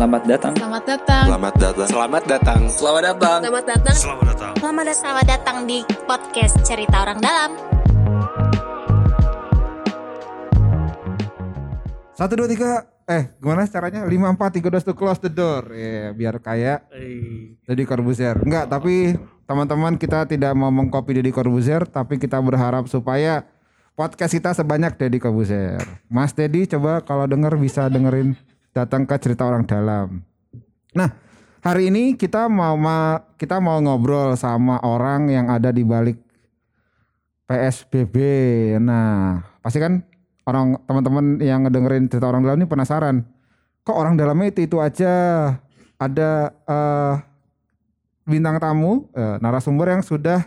Selamat datang. Selamat datang. Selamat datang. Selamat datang. Selamat datang. Selamat datang. Selamat datang. Selamat datang. Selamat datang di podcast Cerita Orang Dalam. Satu dua tiga. Eh, gimana caranya? Lima empat tiga dua to close the door. Ya, biar kayak Deddy Corbuzier. Enggak, tapi teman-teman kita tidak mau mengcopy Deddy Corbuzier, tapi kita berharap supaya podcast kita sebanyak Deddy Corbuzier. Mas Deddy, coba kalau denger bisa dengerin datang ke cerita orang dalam. Nah, hari ini kita mau ma- kita mau ngobrol sama orang yang ada di balik PSBB. Nah, pasti kan orang teman-teman yang ngedengerin cerita orang dalam ini penasaran. Kok orang dalamnya itu itu aja? Ada eh, bintang tamu, eh, narasumber yang sudah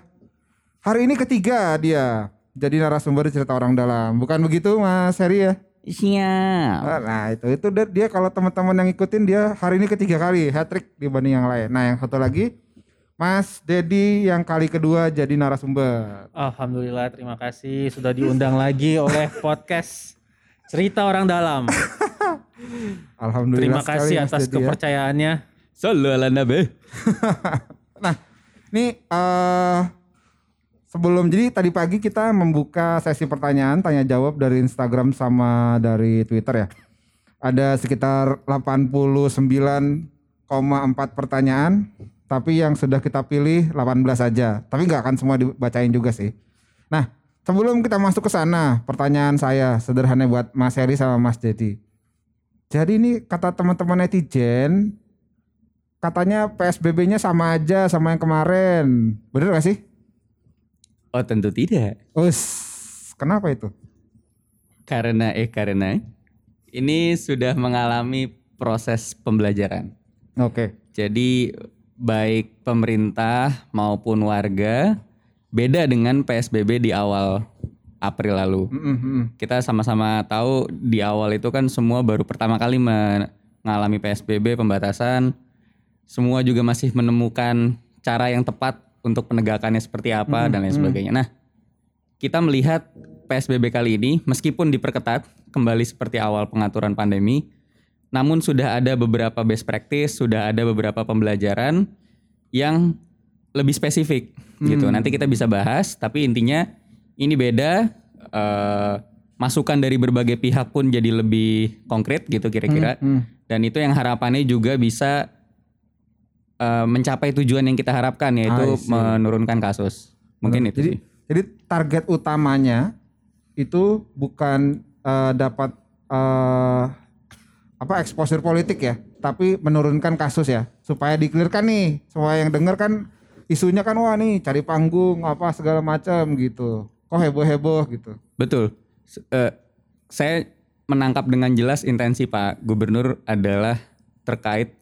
hari ini ketiga dia jadi narasumber cerita orang dalam. Bukan begitu, Mas Heri ya? Siap. Nah itu itu dia- dia kalau teman-teman yang ngikutin dia hari ini ketiga kali hat trick dibanding yang lain. Nah yang satu lagi Mas Dedi yang kali kedua jadi narasumber. Alhamdulillah terima kasih sudah diundang lagi oleh podcast Cerita Orang Dalam. Alhamdulillah Terima kasih sekali, atas Dedi ya. kepercayaannya. Ala nabi. Nah ini eh sebelum jadi tadi pagi kita membuka sesi pertanyaan tanya jawab dari Instagram sama dari Twitter ya. Ada sekitar 89,4 pertanyaan tapi yang sudah kita pilih 18 saja. Tapi nggak akan semua dibacain juga sih. Nah, sebelum kita masuk ke sana, pertanyaan saya sederhana buat Mas Heri sama Mas Dedi. Jadi ini kata teman-teman netizen, katanya PSBB-nya sama aja sama yang kemarin. Bener gak sih? Oh tentu tidak. Us, kenapa itu? Karena eh karena ini sudah mengalami proses pembelajaran. Oke. Jadi baik pemerintah maupun warga beda dengan PSBB di awal April lalu. Mm, mm, Kita sama-sama tahu di awal itu kan semua baru pertama kali mengalami PSBB pembatasan. Semua juga masih menemukan cara yang tepat untuk penegakannya seperti apa dan lain sebagainya. Nah, kita melihat PSBB kali ini meskipun diperketat kembali seperti awal pengaturan pandemi, namun sudah ada beberapa best practice, sudah ada beberapa pembelajaran yang lebih spesifik gitu. Nanti kita bisa bahas, tapi intinya ini beda eh, masukan dari berbagai pihak pun jadi lebih konkret gitu kira-kira. Dan itu yang harapannya juga bisa eh, mencapai tujuan yang kita harapkan yaitu menurunkan kasus. Mungkin itu Jadi, sih. jadi target utamanya itu bukan eh, dapat eh, apa eksposur politik ya, tapi menurunkan kasus ya, supaya dikelirkan nih, semua yang denger kan isunya kan wah nih cari panggung apa segala macam gitu, kok heboh heboh gitu. Betul. Eh, saya menangkap dengan jelas intensi Pak Gubernur adalah terkait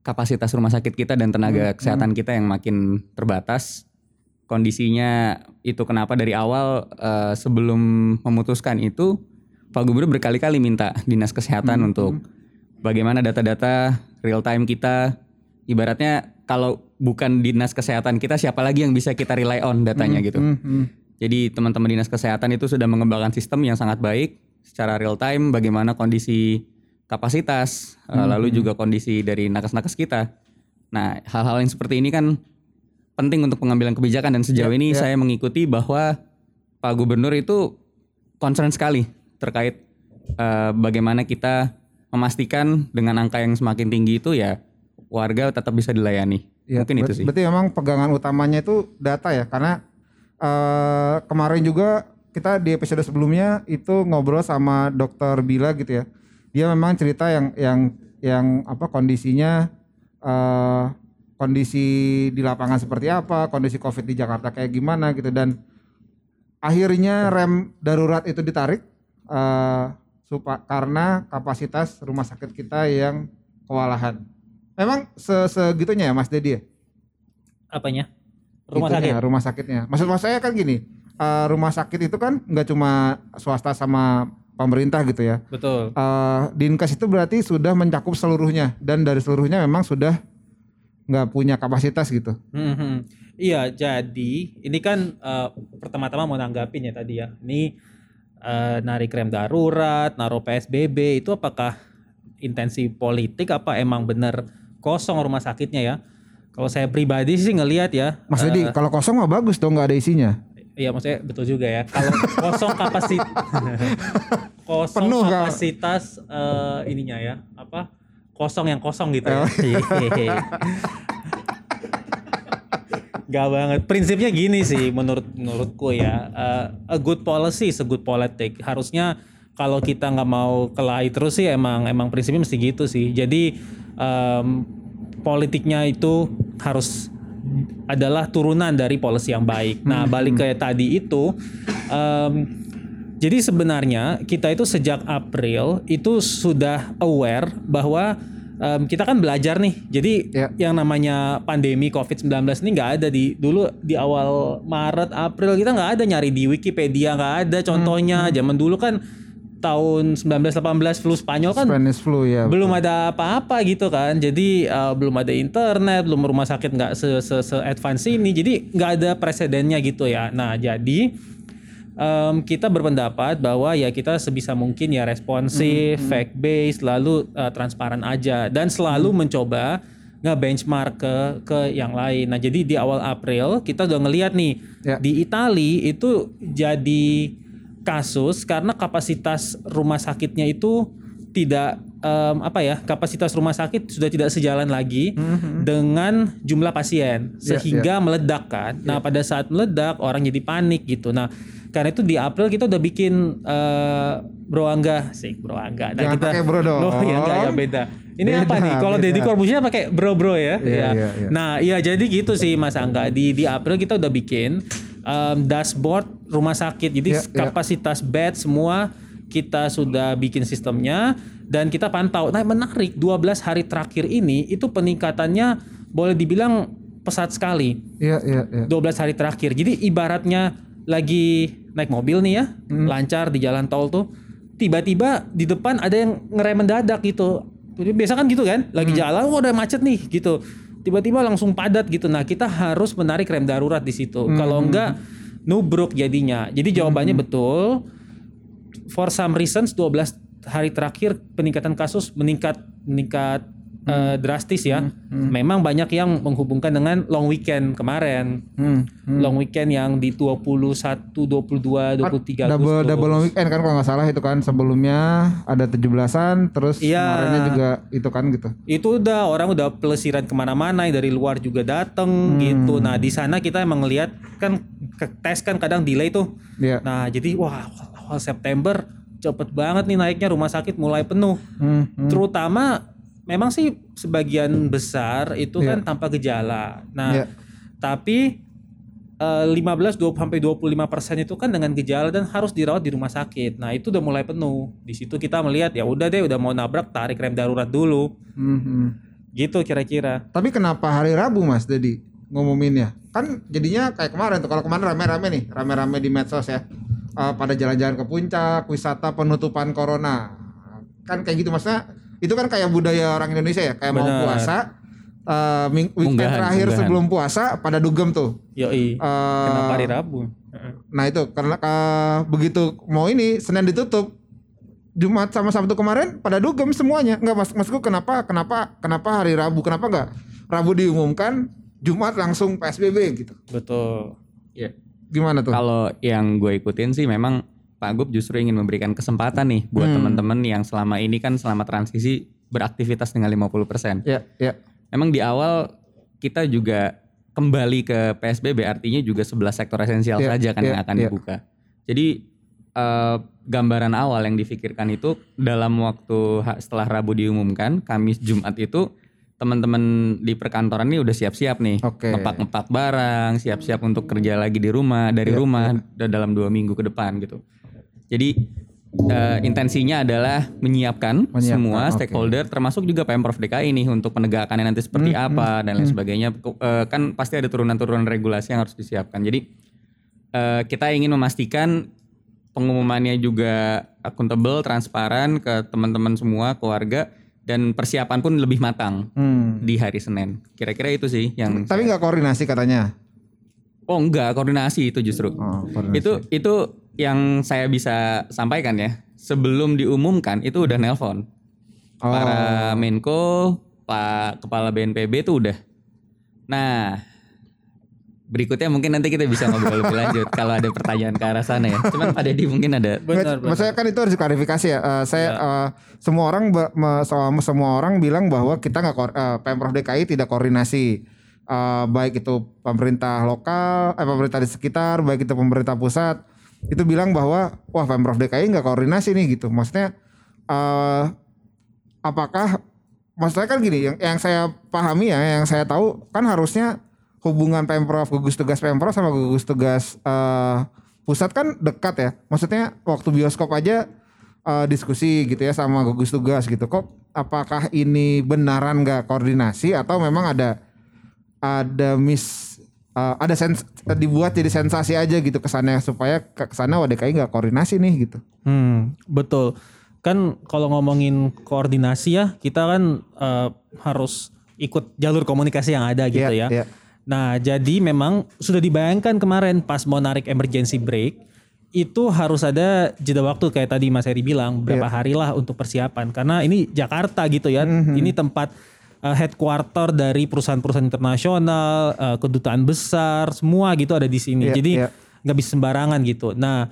kapasitas rumah sakit kita dan tenaga kesehatan kita yang makin terbatas. Kondisinya itu kenapa dari awal eh, sebelum memutuskan itu Pak Gubernur berkali-kali minta dinas kesehatan untuk bagaimana data-data real time kita. Ibaratnya kalau bukan dinas kesehatan kita siapa lagi yang bisa kita rely on datanya gitu. Hmm, hmm. Jadi teman-teman dinas kesehatan itu sudah mengembangkan sistem yang sangat baik secara real time bagaimana kondisi kapasitas eh, lalu juga kondisi dari nakes-nakes kita. Nah, hal-hal yang seperti ini kan penting untuk pengambilan kebijakan dan sejauh ini saya mengikuti bahwa Pak Gubernur itu concern sekali terkait eh, bagaimana kita memastikan dengan angka yang semakin tinggi itu ya warga tetap bisa dilayani. Ya, Mungkin itu sih. Berarti memang pegangan utamanya itu data ya, karena eh, kemarin juga kita di episode sebelumnya itu ngobrol sama dokter Bila gitu ya. Dia memang cerita yang yang yang apa kondisinya eh, kondisi di lapangan seperti apa, kondisi COVID di Jakarta kayak gimana gitu dan akhirnya rem darurat itu ditarik eh supa, karena kapasitas rumah sakit kita yang kewalahan. Memang se- segitunya ya Mas Dedi ya? Apanya? Rumah Itunya, sakit. rumah sakitnya. Maksud maksud saya kan gini, eh, rumah sakit itu kan nggak cuma swasta sama pemerintah gitu ya. Betul. Eh, Dinkes itu berarti sudah mencakup seluruhnya dan dari seluruhnya memang sudah nggak punya kapasitas gitu. Hmm, hmm. Iya, jadi ini kan eh, pertama-tama mau nanggapin ya tadi ya. Ini eh, narik rem darurat, naruh PSBB itu apakah intensi politik apa emang bener kosong rumah sakitnya ya. Kalau saya pribadi sih ngelihat ya. Mas Dedi, kalau kosong mah bagus dong nggak ada isinya. Iya maksudnya betul juga ya. Kalau kosong kapasitas kosong Penuh, kapasitas eh, ininya ya apa kosong yang kosong gitu Oh. ya. Gak banget. Prinsipnya gini sih menurut menurutku ya. eh, a good policy is a good politic. Harusnya kalau kita nggak mau kelahi terus sih emang emang prinsipnya mesti gitu sih. Jadi em, politiknya itu harus adalah turunan dari policy yang baik. Nah balik ke tadi itu. em, jadi sebenarnya kita itu sejak April itu sudah aware bahwa em, kita kan belajar nih. Jadi Ya. yang namanya pandemi COVID-19 ini nggak ada di dulu di awal Maret April kita nggak ada nyari di Wikipedia nggak ada contohnya. Zaman dulu kan tahun 1918 flu Spanyol kan Spanish flu ya. belum ada apa-apa gitu kan. Jadi uh, belum ada internet belum rumah sakit nggak se, se, se advance ini. Jadi nggak ada presidennya gitu ya. Nah jadi em, kita berpendapat bahwa ya kita sebisa mungkin ya responsif fact based lalu uh, transparan aja. Dan selalu mencoba nggak benchmark ke ke yang lain. Nah jadi di awal April kita udah ngelihat nih Ya. di Itali itu jadi kasus karena kapasitas rumah sakitnya itu tidak em, apa ya kapasitas rumah sakit sudah tidak sejalan lagi dengan jumlah pasien Ya, sehingga meledak kan. Nah pada saat meledak orang jadi panik gitu. Nah karena itu di April kita udah bikin eh, bro angga sih bro angga. Nah, Jangan kita, pakai bro dong. Oh ya enggak ya beda. Ini Beda, apa nih? Kalau. Deddy Corbuzier pakai bro bro ya. Iya, Ya. iya, iya. Nah, iya jadi gitu sih Mas Angga. Di di April kita udah bikin um, dashboard rumah sakit. Jadi Iya, iya. kapasitas bed semua kita sudah bikin sistemnya dan kita pantau. Nah, menarik 12 hari terakhir ini itu peningkatannya boleh dibilang pesat sekali. Iya, iya, iya. 12 hari terakhir. Jadi ibaratnya lagi naik mobil nih ya, lancar di jalan tol tuh, tiba-tiba di depan ada yang ngerem mendadak gitu. Jadi biasa kan gitu kan, lagi jalan, oh udah macet nih gitu. Tiba-tiba langsung padat gitu. Nah kita harus menarik rem darurat di situ. Kalau enggak nubruk jadinya. Jadi jawabannya betul. For some reasons 12 hari terakhir peningkatan kasus meningkat meningkat eh, drastis ya. Memang banyak yang menghubungkan dengan long weekend kemarin. Hmm. Long weekend yang di 21, 22, 23 double Agustus. double long weekend kan kalau nggak salah itu kan sebelumnya ada 17-an terus Iya. kemarinnya juga itu kan gitu. itu udah orang udah pelesiran ke mana-mana yang dari luar juga dateng gitu. Nah di sana kita emang ngelihat kan ke- tes kan kadang delay tuh. Iya. Nah jadi wah awal September cepet banget nih naiknya rumah sakit mulai penuh. Hmm. Terutama memang sih sebagian besar itu kan tanpa gejala. Nah Iya. tapi eh, 15 20 sampai 25 persen itu kan dengan gejala dan harus dirawat di rumah sakit. Nah itu udah mulai penuh. Di situ kita melihat ya udah deh udah mau nabrak tarik rem darurat dulu. Hmm, hmm. Gitu kira-kira. Tapi kenapa hari Rabu Mas Dedi ngumuminnya? Kan jadinya kayak kemarin tuh. Kalau kemarin rame-rame nih, rame-rame di medsos ya. Eh, pada jalan-jalan ke puncak, wisata penutupan corona. Kan kayak gitu maksudnya itu kan kayak budaya orang Indonesia ya, kayak mau Benar. puasa eh, ming- weekend Unggahan, terakhir unggahan. sebelum puasa pada dugem tuh. Yoi. Eh, Kenapa hari Rabu? Heeh. Nah itu karena eh, begitu mau ini Senin ditutup Jumat sama Sabtu kemarin pada dugem semuanya. Enggak mas maksudku kenapa kenapa kenapa hari Rabu kenapa enggak Rabu diumumkan Jumat langsung PSBB gitu. Betul. Ya. Gimana tuh? Kalau yang gue ikutin sih memang Pak Gub justru ingin memberikan kesempatan nih buat Hmm. teman-teman yang selama ini kan selama transisi beraktivitas dengan 50%. Ya, ya. Memang di awal kita juga kembali ke PSBB artinya juga 11 sektor esensial Iya, saja kan iya, yang akan iya. dibuka. Jadi eh, gambaran awal yang difikirkan itu dalam waktu setelah Rabu diumumkan, Kamis Jumat itu teman-teman di perkantoran ini udah siap-siap nih, Oke. ngepak-ngepak barang, siap-siap untuk kerja lagi di rumah, dari Iya, rumah da- dalam dua minggu ke depan gitu. Jadi eh, intensinya adalah menyiapkan, Menyiapkan, semua oke. stakeholder, termasuk juga pemprov DKI nih untuk penegakannya nanti seperti Hmm, apa dan lain sebagainya. Eh, kan pasti ada turunan-turunan regulasi yang harus disiapkan. Jadi eh, kita ingin memastikan pengumumannya juga akuntabel, transparan ke teman-teman semua, keluarga dan persiapan pun lebih matang Hmm. di hari Senin. Kira-kira itu sih yang Tapi nggak koordinasi katanya. Oh enggak, koordinasi itu justru. Oh, koordinasi. Itu itu yang saya bisa sampaikan ya. Sebelum diumumkan itu udah nelpon. Oh. Para Menko, Pak Kepala BNPB itu udah. Nah, berikutnya mungkin nanti kita bisa ngobrol lebih lanjut kalau ada pertanyaan ke arah sana ya. Cuman Pak Deddy mungkin ada Benar, Maksudnya kan itu harus diklarifikasi ya. Eh, saya eh, semua orang semua orang bilang bahwa kita nggak eh, pemprov DKI tidak koordinasi Eh, baik itu pemerintah lokal, eh pemerintah di sekitar, baik itu pemerintah pusat itu bilang bahwa wah pemprov DKI nggak koordinasi nih gitu. Maksudnya eh apakah maksudnya kan gini yang yang saya pahami ya, yang saya tahu kan harusnya hubungan pemprov gugus tugas pemprov sama gugus tugas eh, pusat kan dekat ya. Maksudnya waktu bioskop aja eh, diskusi gitu ya sama gugus tugas gitu. Kok apakah ini benaran nggak koordinasi atau memang ada ada mis eh, ada sens dibuat jadi sensasi aja gitu kesannya supaya ke ke sana DKI nggak koordinasi nih gitu. Hmm, betul. Kan kalau ngomongin koordinasi ya, kita kan eh, harus ikut jalur komunikasi yang ada gitu Iya, ya. iya. Nah, jadi memang sudah dibayangkan kemarin pas mau narik emergency break itu harus ada jeda waktu kayak tadi Mas Heri bilang berapa Iya. hari lah untuk persiapan karena ini Jakarta gitu ya. Mhm. Ini tempat eh, headquarter dari perusahaan-perusahaan internasional, eh, kedutaan besar, semua gitu ada di sini. Iya, Jadi iya. nggak bisa sembarangan gitu. Nah,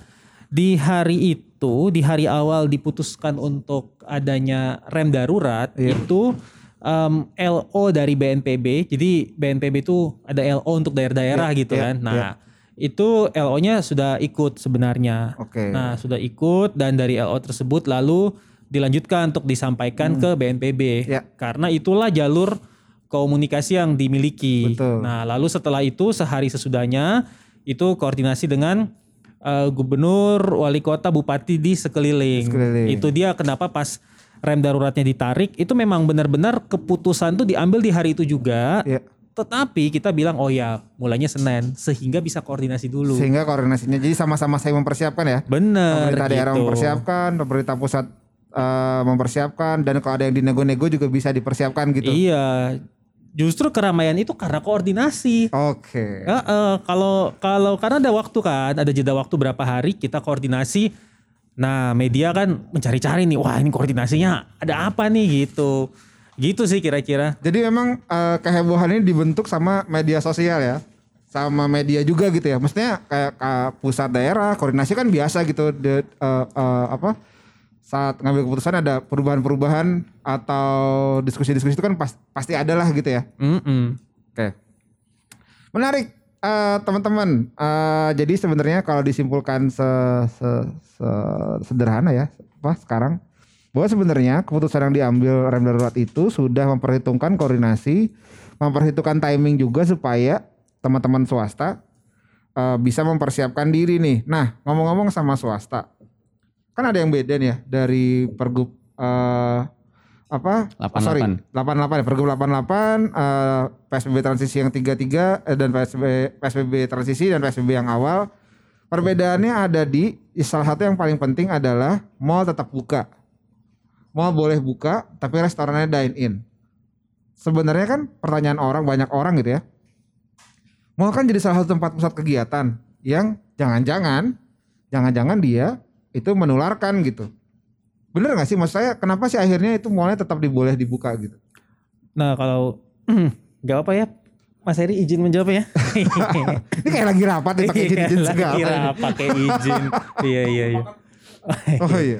di hari itu, di hari awal diputuskan untuk adanya rem darurat Iya. itu em, LO dari BNPB. Jadi BNPB itu ada LO untuk daerah-daerah Iya, gitu iya, kan. Nah, iya. itu LO-nya sudah ikut sebenarnya. Oke. Nah, sudah ikut dan dari LO tersebut lalu dilanjutkan untuk disampaikan ke BNPB. Iya. Karena itulah jalur komunikasi yang dimiliki. Betul. Nah, lalu setelah itu sehari sesudahnya itu koordinasi dengan eh, gubernur, wali kota, bupati di sekeliling. Sekeliling. Itu dia kenapa pas rem daruratnya ditarik itu memang benar-benar keputusan tuh diambil di hari itu juga. Iya. Tetapi kita bilang oh ya mulainya Senin sehingga bisa koordinasi dulu. Sehingga koordinasinya jadi sama-sama saya mempersiapkan ya. Bener pemerintah daerah gitu. mempersiapkan, pemerintah pusat eh, mempersiapkan dan kalau ada yang dinego-nego juga bisa dipersiapkan gitu. Iya. Justru keramaian itu karena koordinasi. Oke. Ya, eh, kalau kalau karena ada waktu kan, ada jeda waktu berapa hari kita koordinasi. Nah, media kan mencari-cari nih, wah ini koordinasinya ada apa nih gitu. Gitu sih kira-kira. Jadi memang eh, kehebohan ini dibentuk sama media sosial ya. Sama media juga gitu ya. Maksudnya kayak eh, pusat daerah koordinasi kan biasa gitu de- eh, eh, apa saat ngambil keputusan ada perubahan-perubahan atau diskusi-diskusi itu kan pas- pasti ada lah gitu ya. Mm-mm. Oke. Menarik eh, teman-teman. Eh, jadi sebenarnya kalau disimpulkan se, se- se- sederhana ya, apa sekarang bahwa sebenarnya keputusan yang diambil rem darurat itu sudah memperhitungkan koordinasi, memperhitungkan timing juga supaya teman-teman swasta eh, bisa mempersiapkan diri nih. Nah, ngomong-ngomong sama swasta, kan ada yang beda nih ya dari pergub eh, apa? 88. Sorry, 88 ya, pergub 88 eh, PSBB transisi yang 33 eh, dan PSBB PSBB transisi dan PSBB yang awal. Perbedaannya ada di salah satu yang paling penting adalah mall tetap buka. Mall boleh buka tapi restorannya dine in. Sebenarnya kan pertanyaan orang banyak orang gitu ya. Mall kan jadi salah satu tempat pusat kegiatan yang jangan-jangan jangan-jangan dia itu menularkan gitu. Bener gak sih maksud saya kenapa sih akhirnya itu mallnya tetap diboleh dibuka gitu? Nah, kalau nggak apa ya, Mas Heri izin menjawab ya. Ini kayak lagi rapat nih pakai izin-izin segala. Kira ini. pakai izin. iya iya iya. Oh iya.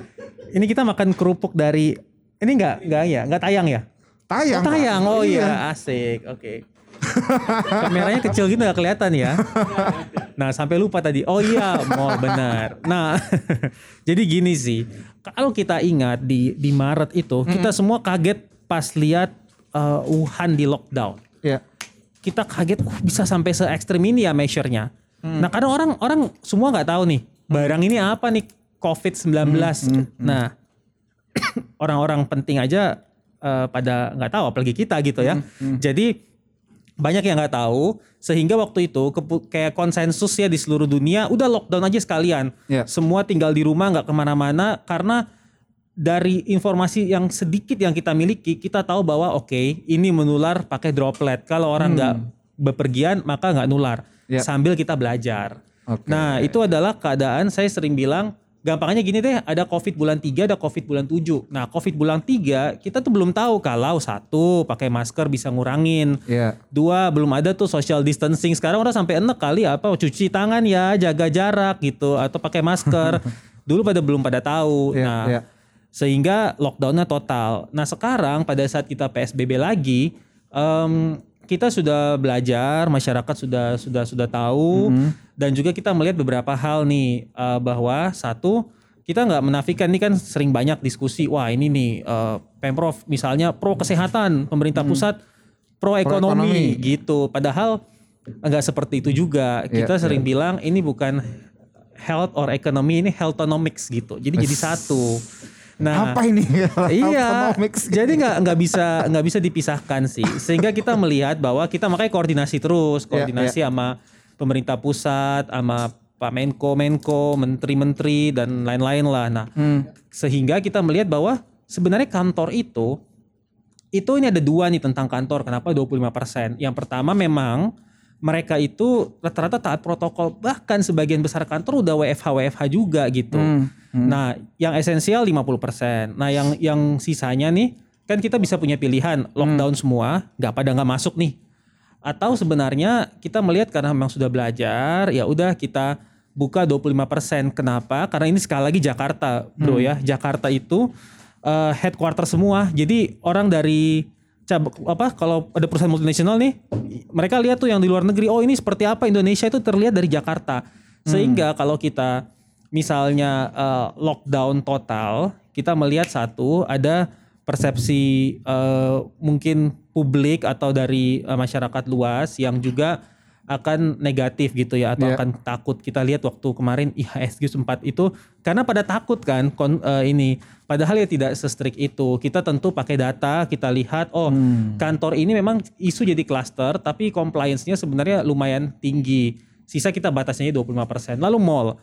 Ini kita makan kerupuk dari ini enggak enggak ya, enggak tayang ya? Tayang. Oh, tayang. Oh iya, asik. Oke. Kameranya kecil gitu nggak kelihatan ya. Nah, sampai lupa tadi. Oh iya, mau benar. Nah, jadi gini sih. Kalau kita ingat di di Maret itu, kita semua kaget pas lihat eh, Wuhan di lockdown. Iya. Kita kaget uh, bisa sampai se ekstrim ini ya measure-nya. Nah, karena orang orang semua nggak tahu nih, barang ini apa nih COVID-19. Nah, orang-orang penting aja eh, pada nggak tahu apalagi kita gitu ya. Jadi banyak yang nggak tahu sehingga waktu itu kayak konsensus ya di seluruh dunia udah lockdown aja sekalian. Ya. Semua tinggal di rumah nggak ke mana-mana karena dari informasi yang sedikit yang kita miliki kita tahu bahwa oke ini menular pakai droplet. Kalau orang nggak bepergian maka nggak nular. Ya. Sambil kita belajar. Oke. Nah itu adalah keadaan saya sering bilang Gampangnya gini deh, ada COVID bulan 3, ada COVID bulan 7. Nah, COVID bulan 3 kita tuh belum tahu kalau satu pakai masker bisa ngurangin. Iya. Dua belum ada tuh social distancing. Sekarang udah sampai enak kali apa cuci tangan ya, jaga jarak gitu atau pakai masker. Dulu pada belum pada tahu. Iya, nah, iya. sehingga lockdownnya total. Nah, sekarang pada saat kita PSBB lagi, em, kita sudah belajar, masyarakat sudah sudah sudah tahu. Dan juga kita melihat beberapa hal nih eh, bahwa satu kita nggak menafikan ini kan sering banyak diskusi wah ini nih eh, pemprov misalnya pro kesehatan pemerintah pusat pro ekonomi ekonomi. gitu. Padahal nggak seperti itu juga. Kita Iya, sering bilang ini bukan health or economy ini healthonomics gitu. Jadi jadi satu nah Apa ini? Iya, jadi nggak nggak bisa nggak bisa dipisahkan sih. Sehingga kita melihat bahwa kita makanya koordinasi terus, Iya, koordinasi sama pemerintah pusat, sama Pak Menko, Menko, menteri-menteri dan lain-lain lah. Nah, Hmm. sehingga kita melihat bahwa sebenarnya kantor itu itu ini ada dua nih tentang kantor. Kenapa 25%? Yang pertama memang mereka itu rata-rata taat protokol bahkan sebagian besar kantor udah WFH WFH juga gitu. Nah, yang esensial 50%. Nah, yang yang sisanya nih kan kita bisa punya pilihan lockdown semua, nggak pada nggak masuk nih. Atau sebenarnya kita melihat karena memang sudah belajar, ya udah kita buka 25%. Kenapa? Karena ini sekali lagi Jakarta, Bro ya. Jakarta itu eh, headquarter semua. Jadi orang dari apa kalau ada perusahaan multinasional nih, mereka lihat tuh yang di luar negeri, oh ini seperti apa Indonesia itu terlihat dari Jakarta. Sehingga kalau kita misalnya eh, lockdown total, kita melihat satu ada persepsi eh, mungkin publik atau dari eh, masyarakat luas yang juga akan negatif gitu ya atau Iya. akan takut. Kita lihat waktu kemarin IHSG sempat itu karena pada takut kan kon- eh, ini. Padahal ya tidak se-strict itu. Kita tentu pakai data kita lihat oh kantor ini memang isu jadi cluster tapi compliance-nya sebenarnya lumayan tinggi. Sisa kita batasnya 25% lalu mall.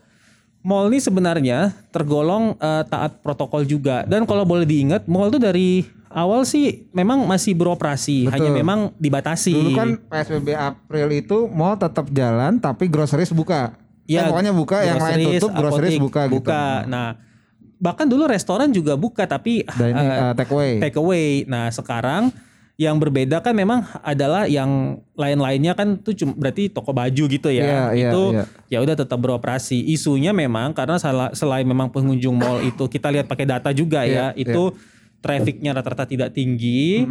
Mall ini sebenarnya tergolong eh, taat protokol juga. Dan kalau boleh diingat mall itu dari awal sih memang masih beroperasi hanya memang dibatasi. Dulu kan PSBB April itu mall tetap jalan tapi groceries buka. Ya, pokoknya buka yang lain tutup, groceries apotek buka, gitu. buka. Nah, bahkan dulu restoran juga buka tapi Dining, eh, uh, take away. take away. Nah, sekarang yang berbeda kan memang adalah yang lain-lainnya kan tuh cuma berarti toko baju gitu ya. Iya, iya, itu iya. ya udah tetap beroperasi. Isunya memang karena salah, selain memang pengunjung mall itu kita lihat pakai data juga Iya, ya, itu trafficnya rata-rata tidak tinggi,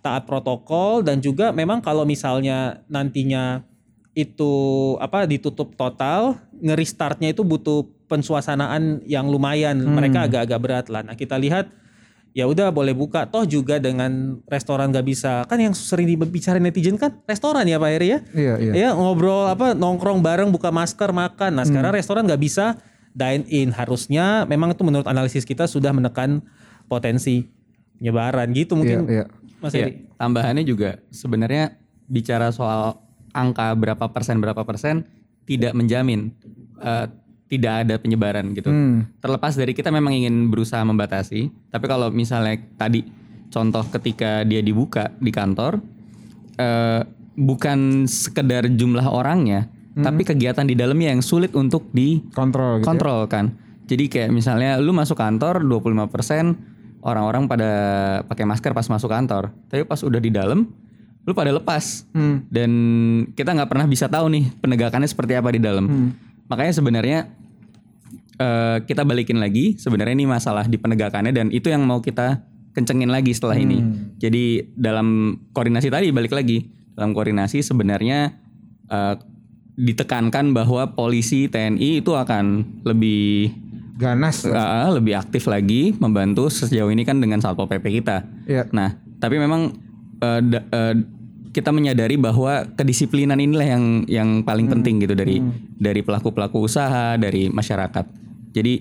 taat protokol dan juga memang kalau misalnya nantinya itu apa ditutup total, ngerestartnya itu butuh pensuasanaan yang lumayan. Mereka agak-agak berat lah. Nah kita lihat ya udah boleh buka. Toh juga dengan restoran gak bisa. Kan yang sering dibicarain netizen kan restoran ya Pak Heri ya? Iya, iya. ya ngobrol apa nongkrong bareng buka masker makan. Nah sekarang restoran nggak bisa dine in. Harusnya memang itu menurut analisis kita sudah menekan potensi penyebaran gitu mungkin Iya, iya. Mas Heri tambahannya juga sebenarnya bicara soal angka berapa persen berapa persen tidak menjamin eh, tidak ada penyebaran gitu. Hmm. Terlepas dari kita memang ingin berusaha membatasi, tapi kalau misalnya tadi contoh ketika dia dibuka di kantor eh, bukan sekedar jumlah orangnya, tapi kegiatan di dalamnya yang sulit untuk di Kontrol gitu. ya. kontrol kan. Jadi kayak misalnya lu masuk kantor 25% orang-orang pada pakai masker pas masuk kantor. Tapi pas udah di dalam lu pada lepas. Hmm. Dan kita nggak pernah bisa tahu nih penegakannya seperti apa di dalam. Hmm. Makanya sebenarnya eh, kita balikin lagi sebenarnya ini masalah di penegakannya dan itu yang mau kita kencengin lagi setelah ini. Hmm. Jadi dalam koordinasi tadi balik lagi dalam koordinasi sebenarnya eh, ditekankan bahwa polisi TNI itu akan lebih Ganas. eh, lebih aktif lagi membantu sejauh ini kan dengan satpol pp kita. Iya. Nah tapi memang eh, da- eh, kita menyadari bahwa kedisiplinan inilah yang yang paling penting gitu dari dari pelaku pelaku usaha dari masyarakat. Jadi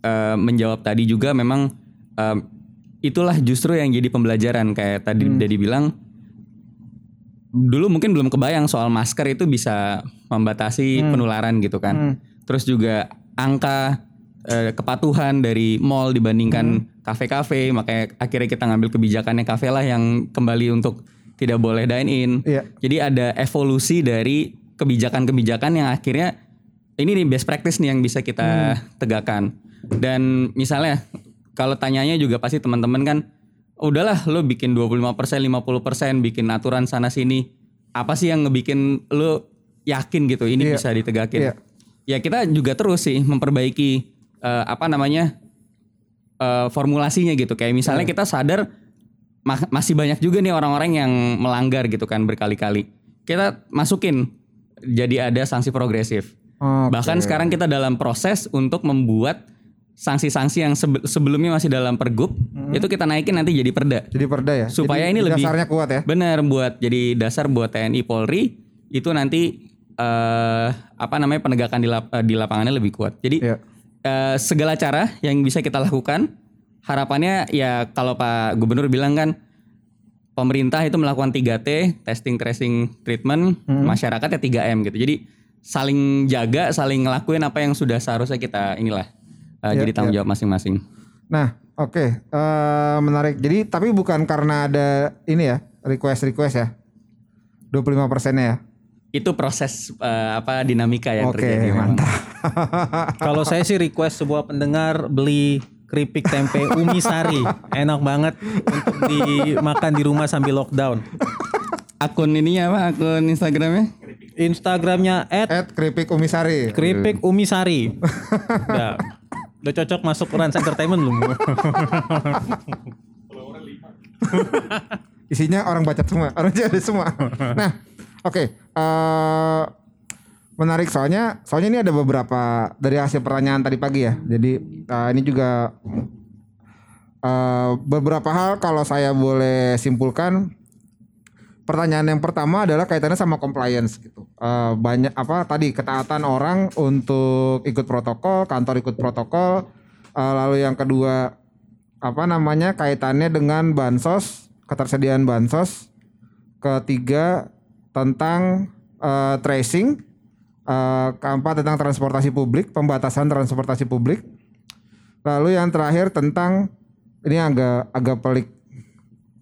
eh, menjawab tadi juga memang eh, itulah justru yang jadi pembelajaran kayak tadi Dedi bilang dulu mungkin belum kebayang soal masker itu bisa membatasi penularan gitu kan. Terus juga angka eh, kepatuhan dari mall dibandingkan kafe-kafe, makanya akhirnya kita ngambil kebijakannya kafe lah yang kembali untuk tidak boleh dine in. Iya. Jadi ada evolusi dari kebijakan-kebijakan yang akhirnya ini nih best practice nih yang bisa kita Hmm. tegakkan. Dan misalnya kalau tanyanya juga pasti teman-teman kan udahlah lo bikin 25%, 50% bikin aturan sana sini. Apa sih yang ngebikin lo yakin gitu ini Iya. bisa ditegakin? Iya. Ya kita juga terus sih memperbaiki eh, apa namanya eh, formulasinya gitu. Kayak misalnya Iya. kita sadar ma- masih banyak juga nih orang-orang yang melanggar gitu kan berkali-kali. Kita masukin jadi ada sanksi progresif. Oke. Bahkan sekarang kita dalam proses untuk membuat sanksi-sanksi yang sebe- sebelumnya masih dalam pergub itu kita naikin nanti jadi perda. Jadi perda ya. Supaya Jadi ini lebih- dasarnya kuat ya. Benar buat jadi dasar buat TNI Polri itu nanti eh apa namanya penegakan di, lap- di lapangannya lebih kuat. Jadi Iya. Eh, segala cara yang bisa kita lakukan harapannya ya kalau Pak Gubernur bilang kan pemerintah itu melakukan 3T, testing tracing treatment, masyarakat ya 3M gitu. Jadi saling jaga, saling ngelakuin apa yang sudah seharusnya kita inilah eh, Iya, jadi tanggung iya. jawab masing-masing. Nah, oke, Eh, menarik. Jadi tapi bukan karena ada ini ya request-request ya. 25 persennya ya. Itu proses eh, apa dinamika yang Oke, terjadi. mantap. Kalau saya sih request sebuah pendengar beli keripik tempe Umi Sari. Enak banget untuk dimakan di rumah sambil lockdown. Akun ininya apa? Akun Instagramnya? Instagramnya At keripik umisari. keripik Umi Sari. Udah, udah cocok masuk Rans Entertainment belum? Isinya orang baca semua, orang jadi semua. nah, oke. eh, menarik soalnya, soalnya ini ada beberapa dari hasil pertanyaan tadi pagi ya. Jadi eh, ini juga eh, beberapa hal kalau saya boleh simpulkan. Pertanyaan yang pertama adalah kaitannya sama compliance gitu. Eh, banyak apa tadi ketaatan orang untuk ikut protokol, kantor ikut protokol. Eh, lalu yang kedua apa namanya kaitannya dengan bansos, ketersediaan bansos. Ketiga tentang eh, tracing, Eh, keempat tentang transportasi publik, pembatasan transportasi publik. Lalu yang terakhir tentang ini agak agak pelik.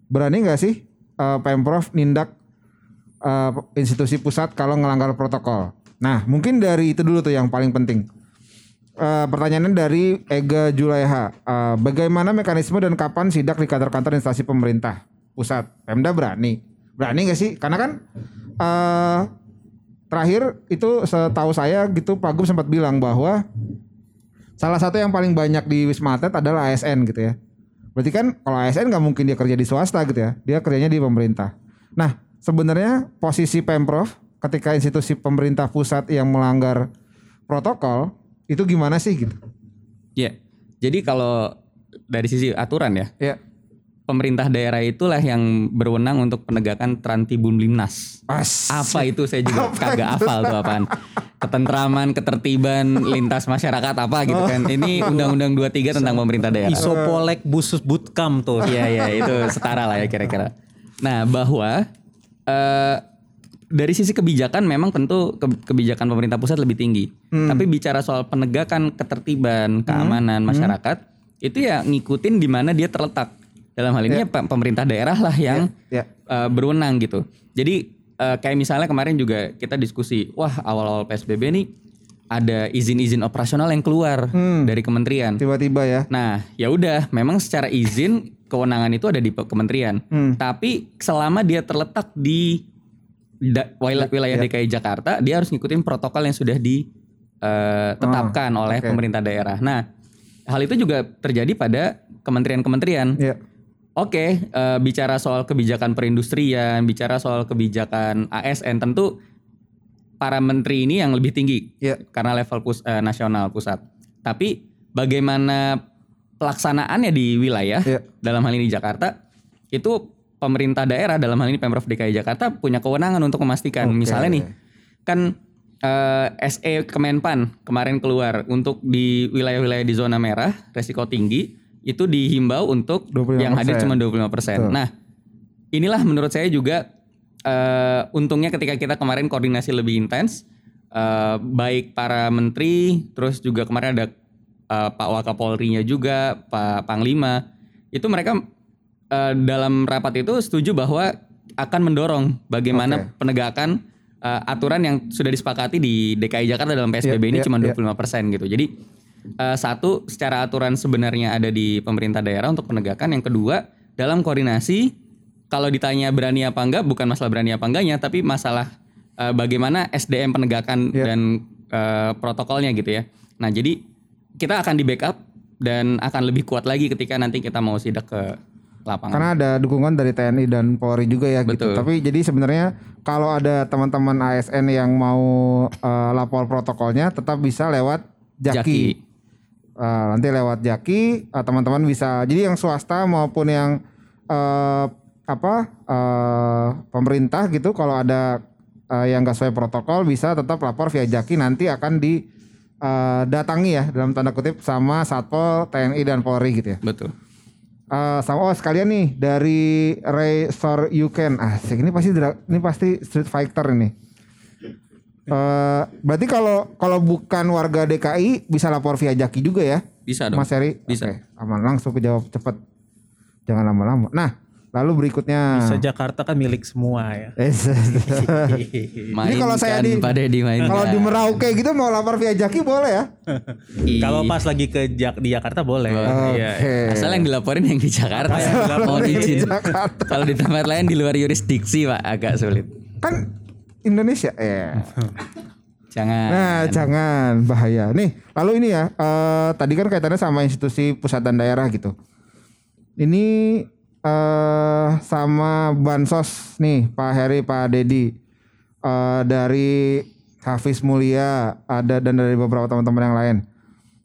Berani nggak sih eh, pemprov nindak eh, institusi pusat kalau ngelanggar protokol? Nah, mungkin dari itu dulu tuh yang paling penting. Eh, pertanyaannya dari Ega Julaiha. Eh, bagaimana mekanisme dan kapan sidak di kantor-kantor instansi pemerintah pusat? Pemda berani? Berani nggak sih? Karena kan eh, terakhir itu setahu saya gitu Pak Gub sempat bilang bahwa salah satu yang paling banyak di Wisma Atlet adalah ASN gitu ya. Berarti kan kalau ASN nggak mungkin dia kerja di swasta gitu ya. Dia kerjanya di pemerintah. Nah, sebenarnya posisi Pemprov ketika institusi pemerintah pusat yang melanggar protokol itu gimana sih gitu? Ya. Jadi kalau dari sisi aturan ya, Ya. Pemerintah daerah itulah yang berwenang untuk penegakan Trantibun Limnas. Apa itu saya juga kagak hafal tuh apaan. Ketentraman, ketertiban, lintas masyarakat apa gitu kan. Ini Undang-Undang 23 tentang pemerintah daerah. Isopolek busus bootcamp tuh. Iya iya itu setara lah ya kira-kira. Nah bahwa eh, dari sisi kebijakan memang tentu ke- kebijakan pemerintah pusat lebih tinggi. Tapi bicara soal penegakan ketertiban, keamanan masyarakat itu ya ngikutin di mana dia terletak. Dalam hal ini ya pe- pemerintah daerah lah yang Ya. eh, berwenang gitu. Jadi eh, kayak misalnya kemarin juga kita diskusi, wah awal-awal PSBB nih ada izin-izin operasional yang keluar dari kementerian. Tiba-tiba ya. Nah, ya udah, memang secara izin kewenangan itu ada di kementerian. Tapi selama dia terletak di da- wilayah, wilayah DKI Jakarta, dia harus ngikutin protokol yang sudah ditetapkan oleh oke. pemerintah daerah. Nah, hal itu juga terjadi pada kementerian-kementerian. Ya. Oke, eh, bicara soal kebijakan perindustrian, bicara soal kebijakan ASN, tentu para menteri ini yang lebih tinggi Ya. karena level pus- eh, nasional pusat. Tapi bagaimana pelaksanaannya di wilayah, Ya. dalam hal ini Jakarta, itu pemerintah daerah dalam hal ini pemprov DKI Jakarta punya kewenangan untuk memastikan. Oke. Misalnya nih, kan eh, SE Kemenpan kemarin keluar untuk di wilayah-wilayah di zona merah resiko tinggi itu dihimbau untuk 25%. yang hadir cuma 25%. Betul. Nah, inilah menurut saya juga eh, untungnya ketika kita kemarin koordinasi lebih intens eh, baik para menteri terus juga kemarin ada eh, Pak Wakapolri-nya juga, Pak Panglima. Itu mereka eh, dalam rapat itu setuju bahwa akan mendorong bagaimana Oke. penegakan eh, aturan yang sudah disepakati di DKI Jakarta dalam PSBB Iya, ini iya, cuma iya. 25% gitu. Jadi eh, satu secara aturan sebenarnya ada di pemerintah daerah untuk penegakan. Yang kedua dalam koordinasi kalau ditanya berani apa enggak bukan masalah berani apa enggaknya tapi masalah eh, bagaimana SDM penegakan Iya. dan eh, protokolnya gitu ya. Nah, jadi kita akan di backup dan akan lebih kuat lagi ketika nanti kita mau sidak ke lapangan. Karena ada dukungan dari TNI dan Polri juga ya gitu. Betul. Tapi jadi sebenarnya kalau ada teman-teman ASN yang mau eh, lapor protokolnya tetap bisa lewat Jaki. Jaki. Eh, nanti lewat Jaki eh, teman-teman bisa. Jadi yang swasta maupun yang eh, apa eh, pemerintah gitu kalau ada eh, yang nggak sesuai protokol bisa tetap lapor via Jaki nanti akan di eh, datangi ya dalam tanda kutip sama Satpol, TNI dan Polri gitu ya. Betul. Eh, sama oh sekalian nih dari Ray Sor You Can asik ini pasti ini pasti Street Fighter ini. Eh berarti kalau kalau bukan warga DKI bisa lapor via Jaki juga ya, Bisa dong. Mas Heri? Bisa. Oke, aman langsung kejawab cepet, jangan lama-lama. Nah lalu berikutnya. Se Jakarta kan milik semua ya. Eh, Mainkan kalau saya di- kalau di Merauke gitu mau lapor via Jaki boleh ya? Ih, Kalau pas lagi ke Jak- di Jakarta boleh. Oke. Iya. asal yang dilaporin yang di Jakarta. Mau Di izin. Jakarta. Kalau di tempat lain di luar yurisdiksi Pak agak sulit. Kan Indonesia ya. Jangan. Nah, jangan bahaya. Nih, lalu ini ya, eh, tadi kan kaitannya sama institusi pusat dan daerah gitu. Ini eh sama bansos nih, Pak Heri, Pak Dedi, Eh, dari Hafiz Mulia, ada dan dari beberapa teman-teman yang lain.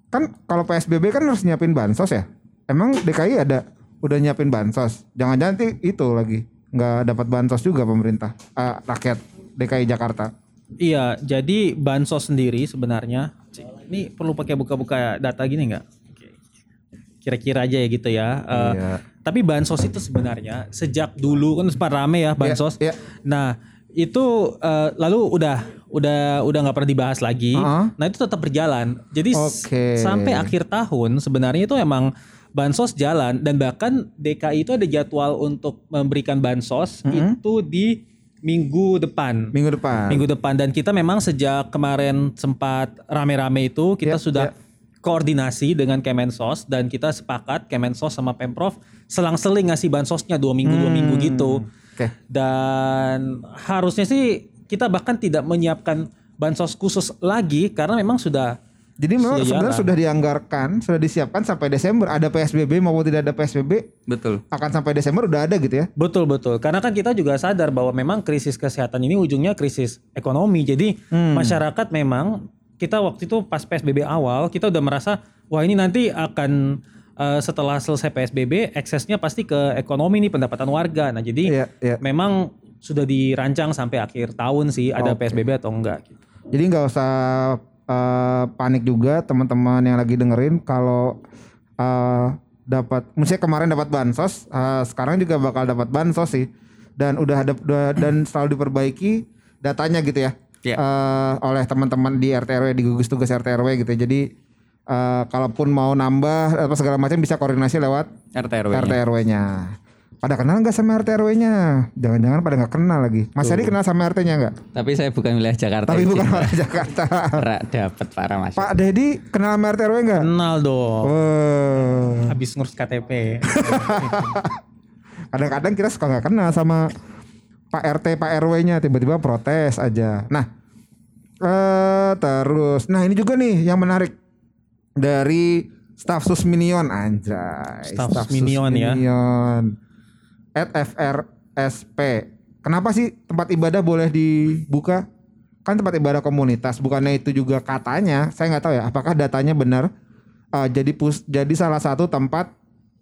Kan kalau PSBB kan harus nyiapin bansos ya. Emang DKI ada udah nyiapin bansos? Jangan-jangan nanti itu lagi nggak dapat bansos juga pemerintah eh, rakyat DKI Jakarta. Iya, jadi bansos sendiri sebenarnya ini perlu pakai buka-buka data gini nggak? Oke. Kira-kira aja ya gitu ya. Iya. Tapi bansos itu sebenarnya sejak dulu kan sempat rame ya bansos. iya. Nah itu eh, lalu udah udah udah nggak pernah dibahas lagi. Heeh. Nah itu tetap berjalan. Jadi Oke. sampai akhir tahun sebenarnya itu emang bansos jalan dan bahkan DKI itu ada jadwal untuk memberikan bansos itu di minggu depan. Minggu depan. Minggu depan dan kita memang sejak kemarin sempat rame-rame itu kita Ya, sudah ya. koordinasi dengan Kemensos dan kita sepakat Kemensos sama Pemprov selang-seling ngasih bansosnya dua minggu dua minggu gitu. Oke. Dan harusnya sih kita bahkan tidak menyiapkan bansos khusus lagi karena memang sudah Jadi memang Sudah sebenarnya jalan. sudah dianggarkan, sudah disiapkan sampai Desember. Ada PSBB maupun tidak ada PSBB Betul. akan sampai Desember udah ada gitu ya. Betul betul. Karena kan kita juga sadar bahwa memang krisis kesehatan ini ujungnya krisis ekonomi. Jadi Hmm. masyarakat memang kita waktu itu pas PSBB awal kita udah merasa wah ini nanti akan eh, setelah selesai PSBB eksesnya pasti ke ekonomi nih pendapatan warga. Nah jadi Iya, iya. memang sudah dirancang sampai akhir tahun sih ada Oke. PSBB atau enggak. Gitu. Jadi nggak usah eh, panik juga teman-teman yang lagi dengerin kalau eh, dapat, misalnya kemarin dapat bansos, eh, sekarang juga bakal dapat bansos sih. Dan udah ada udah- dan selalu diperbaiki datanya gitu ya. Iya. Eh, oleh teman-teman di RTRW di gugus tugas RTRW gitu. Jadi eh, kalaupun mau nambah apa segala macam bisa koordinasi lewat RT RW. Pada kenal nggak sama RT RW-nya? Jangan-jangan pada nggak kenal lagi. Mas Heri kenal sama RT-nya nggak? Tapi saya bukan wilayah Jakarta. Tapi bukan orang Jakarta. Dapat parah mas. Pak Dedi kenal sama RT RW nggak? Kenal dong. Wah. Habis ngurus KTP. Kadang-kadang kita suka nggak kenal sama Pak RT Pak RW-nya tiba-tiba protes aja. Nah, eh terus, nah ini juga nih yang menarik dari staf Susminion anjay. Staf Susminion ya. At FRSP. Kenapa sih tempat ibadah boleh dibuka? Kan tempat ibadah komunitas, bukannya itu juga katanya, saya nggak tahu ya, apakah datanya benar eh, jadi pus, jadi salah satu tempat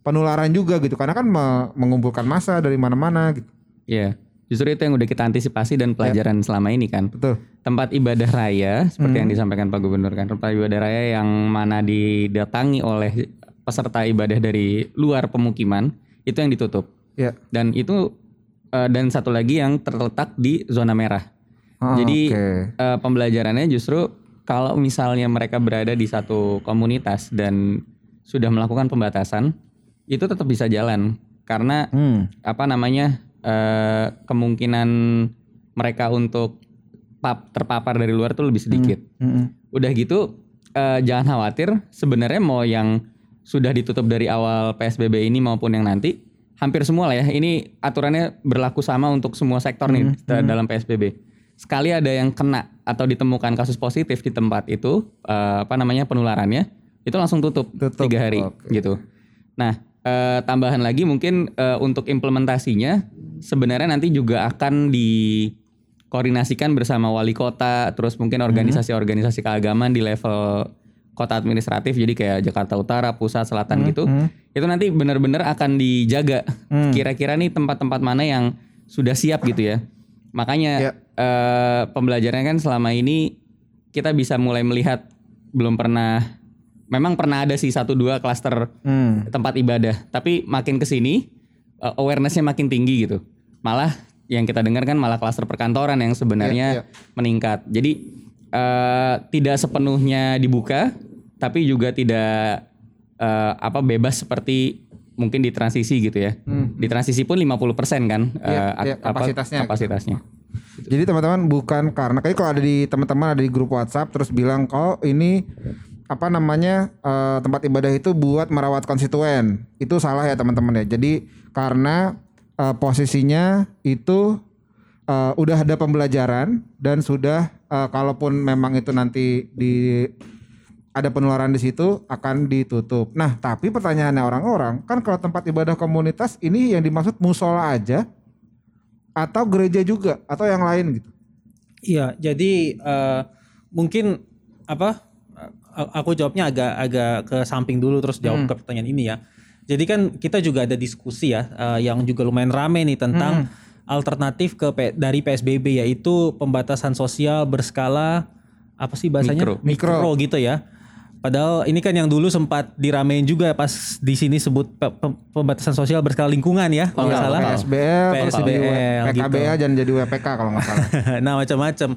penularan juga gitu, karena kan me- mengumpulkan massa dari mana-mana gitu. Iya. Justru itu yang udah kita antisipasi dan pelajaran selama ini kan. Betul. Tempat ibadah raya seperti yang disampaikan Pak Gubernur kan. Tempat ibadah raya yang mana didatangi oleh peserta ibadah dari luar pemukiman itu yang ditutup. Ya. Dan itu eh, dan satu lagi yang terletak di zona merah. Ah, Jadi oke. eh, pembelajarannya justru kalau misalnya mereka berada di satu komunitas dan sudah melakukan pembatasan, itu tetap bisa jalan karena Hmm. apa namanya eh, kemungkinan mereka untuk pap- terpapar dari luar tuh lebih sedikit. Mm-mm. Udah gitu eh, jangan khawatir sebenarnya mau yang sudah ditutup dari awal PSBB ini maupun yang nanti hampir semua lah ya. Ini aturannya berlaku sama untuk semua sektor nih da- dalam PSBB. Sekali ada yang kena atau ditemukan kasus positif di tempat itu eh, apa namanya penularannya itu langsung tutup, Tutup, tiga hari oke. gitu. Nah eh, tambahan lagi mungkin eh, untuk implementasinya sebenarnya nanti juga akan dikoordinasikan bersama wali kota, terus mungkin organisasi-organisasi keagamaan di level kota administratif, jadi kayak Jakarta Utara, Pusat, Selatan gitu. Itu nanti benar-benar akan dijaga. Kira-kira nih tempat-tempat mana yang sudah siap gitu ya. Makanya Ya. eh, pembelajarannya kan selama ini kita bisa mulai melihat belum pernah memang pernah ada sih satu dua klaster Hmm. tempat ibadah. Tapi makin ke sini uh, awarenessnya makin tinggi gitu. Malah yang kita dengar kan malah klaster perkantoran yang sebenarnya Iya, iya. meningkat. Jadi uh, tidak sepenuhnya dibuka, tapi juga tidak uh, apa bebas seperti mungkin di transisi gitu ya. Di transisi pun 50% kan Hmm. Iya, uh, iya, ak- apa, kapasitasnya gitu. kapasitasnya. Jadi teman-teman bukan karena kayak kalau ada di teman-teman ada di grup WhatsApp terus bilang kalau ini apa namanya eh, tempat ibadah itu buat merawat konstituen itu salah ya teman-teman ya. Jadi karena eh, posisinya itu eh, udah ada pembelajaran dan sudah eh, kalaupun memang itu nanti di ada penularan di situ akan ditutup. Nah, tapi pertanyaannya orang-orang kan kalau tempat ibadah komunitas ini yang dimaksud musola aja atau gereja juga atau yang lain gitu. Iya, jadi eh, mungkin apa? Aku jawabnya agak agak ke samping dulu terus jawab ke pertanyaan ini ya. Jadi kan kita juga ada diskusi ya eh, yang juga lumayan rame nih tentang alternatif ke P- dari PSBB yaitu pembatasan sosial berskala apa sih bahasanya? Mikro. Mikro. gitu ya. Padahal ini kan yang dulu sempat diramein juga pas di sini sebut pe- pe- pembatasan sosial berskala lingkungan ya kalau nggak Total, salah. PSBL, PSBL gitu. PKBA dan jadi WPK kalau nggak salah. nah macam-macam.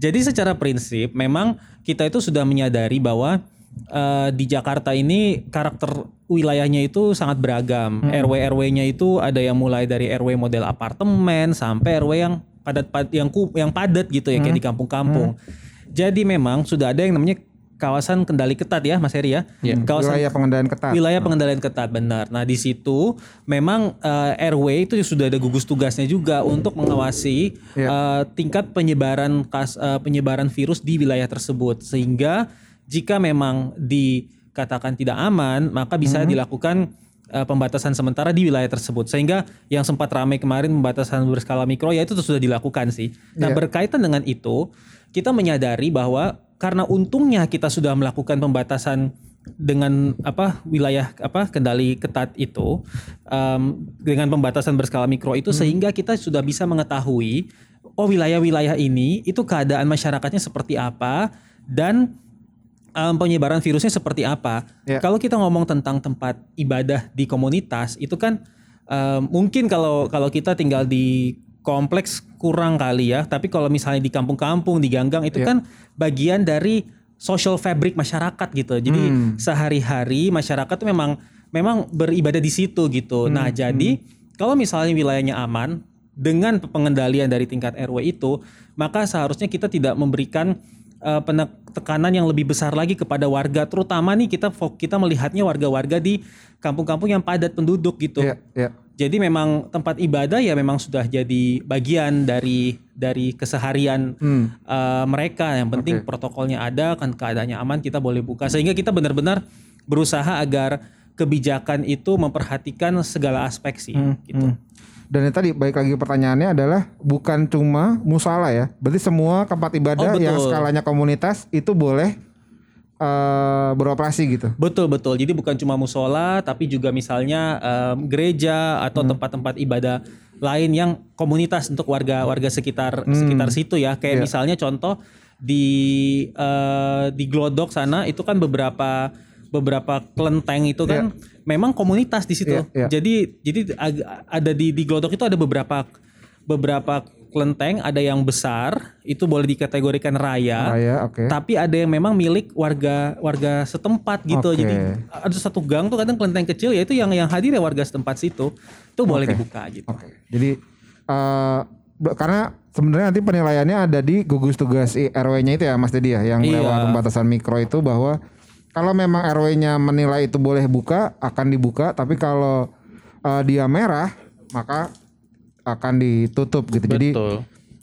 Jadi secara prinsip memang kita itu sudah menyadari bahwa eh, di Jakarta ini karakter wilayahnya itu sangat beragam. RW RW-nya itu ada yang mulai dari RW model apartemen sampai RW yang padat pad yang ku, yang padat gitu ya kayak di kampung-kampung. Jadi memang sudah ada yang namanya kawasan kendali ketat ya Mas Heri ya. Kawasan Wilayah pengendalian ketat. Wilayah pengendalian ketat benar. Nah di situ memang eh, RW itu sudah ada gugus tugasnya juga untuk mengawasi eh, tingkat penyebaran kas eh, penyebaran virus di wilayah tersebut sehingga jika memang dikatakan tidak aman maka bisa dilakukan eh, pembatasan sementara di wilayah tersebut sehingga yang sempat ramai kemarin pembatasan berskala mikro ya itu sudah dilakukan sih. Nah Iya. berkaitan dengan itu kita menyadari bahwa karena untungnya kita sudah melakukan pembatasan dengan apa wilayah apa kendali ketat itu em, dengan pembatasan berskala mikro itu sehingga kita sudah bisa mengetahui oh wilayah-wilayah ini itu keadaan masyarakatnya seperti apa dan em, penyebaran virusnya seperti apa. Ya. Kalau kita ngomong tentang tempat ibadah di komunitas itu kan em, mungkin kalau kalau kita tinggal di kompleks kurang kali ya, tapi kalau misalnya di kampung-kampung, di ganggang itu kan bagian dari social fabric masyarakat gitu. Jadi sehari-hari masyarakat tuh memang memang beribadah di situ gitu. Nah, jadi kalau misalnya wilayahnya aman dengan pengendalian dari tingkat RW itu, maka seharusnya kita tidak memberikan eh, penek- tekanan yang lebih besar lagi kepada warga, terutama nih kita kita melihatnya warga-warga di kampung-kampung yang padat penduduk gitu. Iya, iya. Jadi memang tempat ibadah ya memang sudah jadi bagian dari dari keseharian eh, mereka. Yang penting protokolnya ada, kan keadaannya aman, kita boleh buka. Sehingga kita benar-benar berusaha agar kebijakan itu memperhatikan segala aspek sih. gitu. Hmm. Dan yang tadi baik lagi pertanyaannya adalah bukan cuma musala ya. Berarti semua tempat ibadah Oh, betul. yang skalanya komunitas itu boleh eh, beroperasi gitu. Betul betul. Jadi bukan cuma musola, tapi juga misalnya em, gereja atau tempat-tempat ibadah lain yang komunitas untuk warga warga sekitar sekitar situ ya. Kayak misalnya contoh di eh, di Glodok sana itu kan beberapa beberapa kelenteng itu kan memang komunitas di situ. Iya, iya. Jadi jadi ada di di Glodok itu ada beberapa beberapa kelenteng, ada yang besar itu boleh dikategorikan raya. Raya, oke. Tapi ada yang memang milik warga warga setempat gitu. Oke. Jadi ada satu gang tuh kadang kelenteng kecil ya itu yang yang hadir ya warga setempat situ. Itu boleh dibuka gitu. Oke. Jadi be- karena sebenarnya nanti penilaiannya ada di gugus tugas RW-nya itu ya Mas Dedi ya yang Iya. lewat pembatasan mikro itu bahwa kalau memang RW-nya menilai itu boleh buka akan dibuka tapi kalau eh, dia merah maka akan ditutup gitu. Jadi Betul.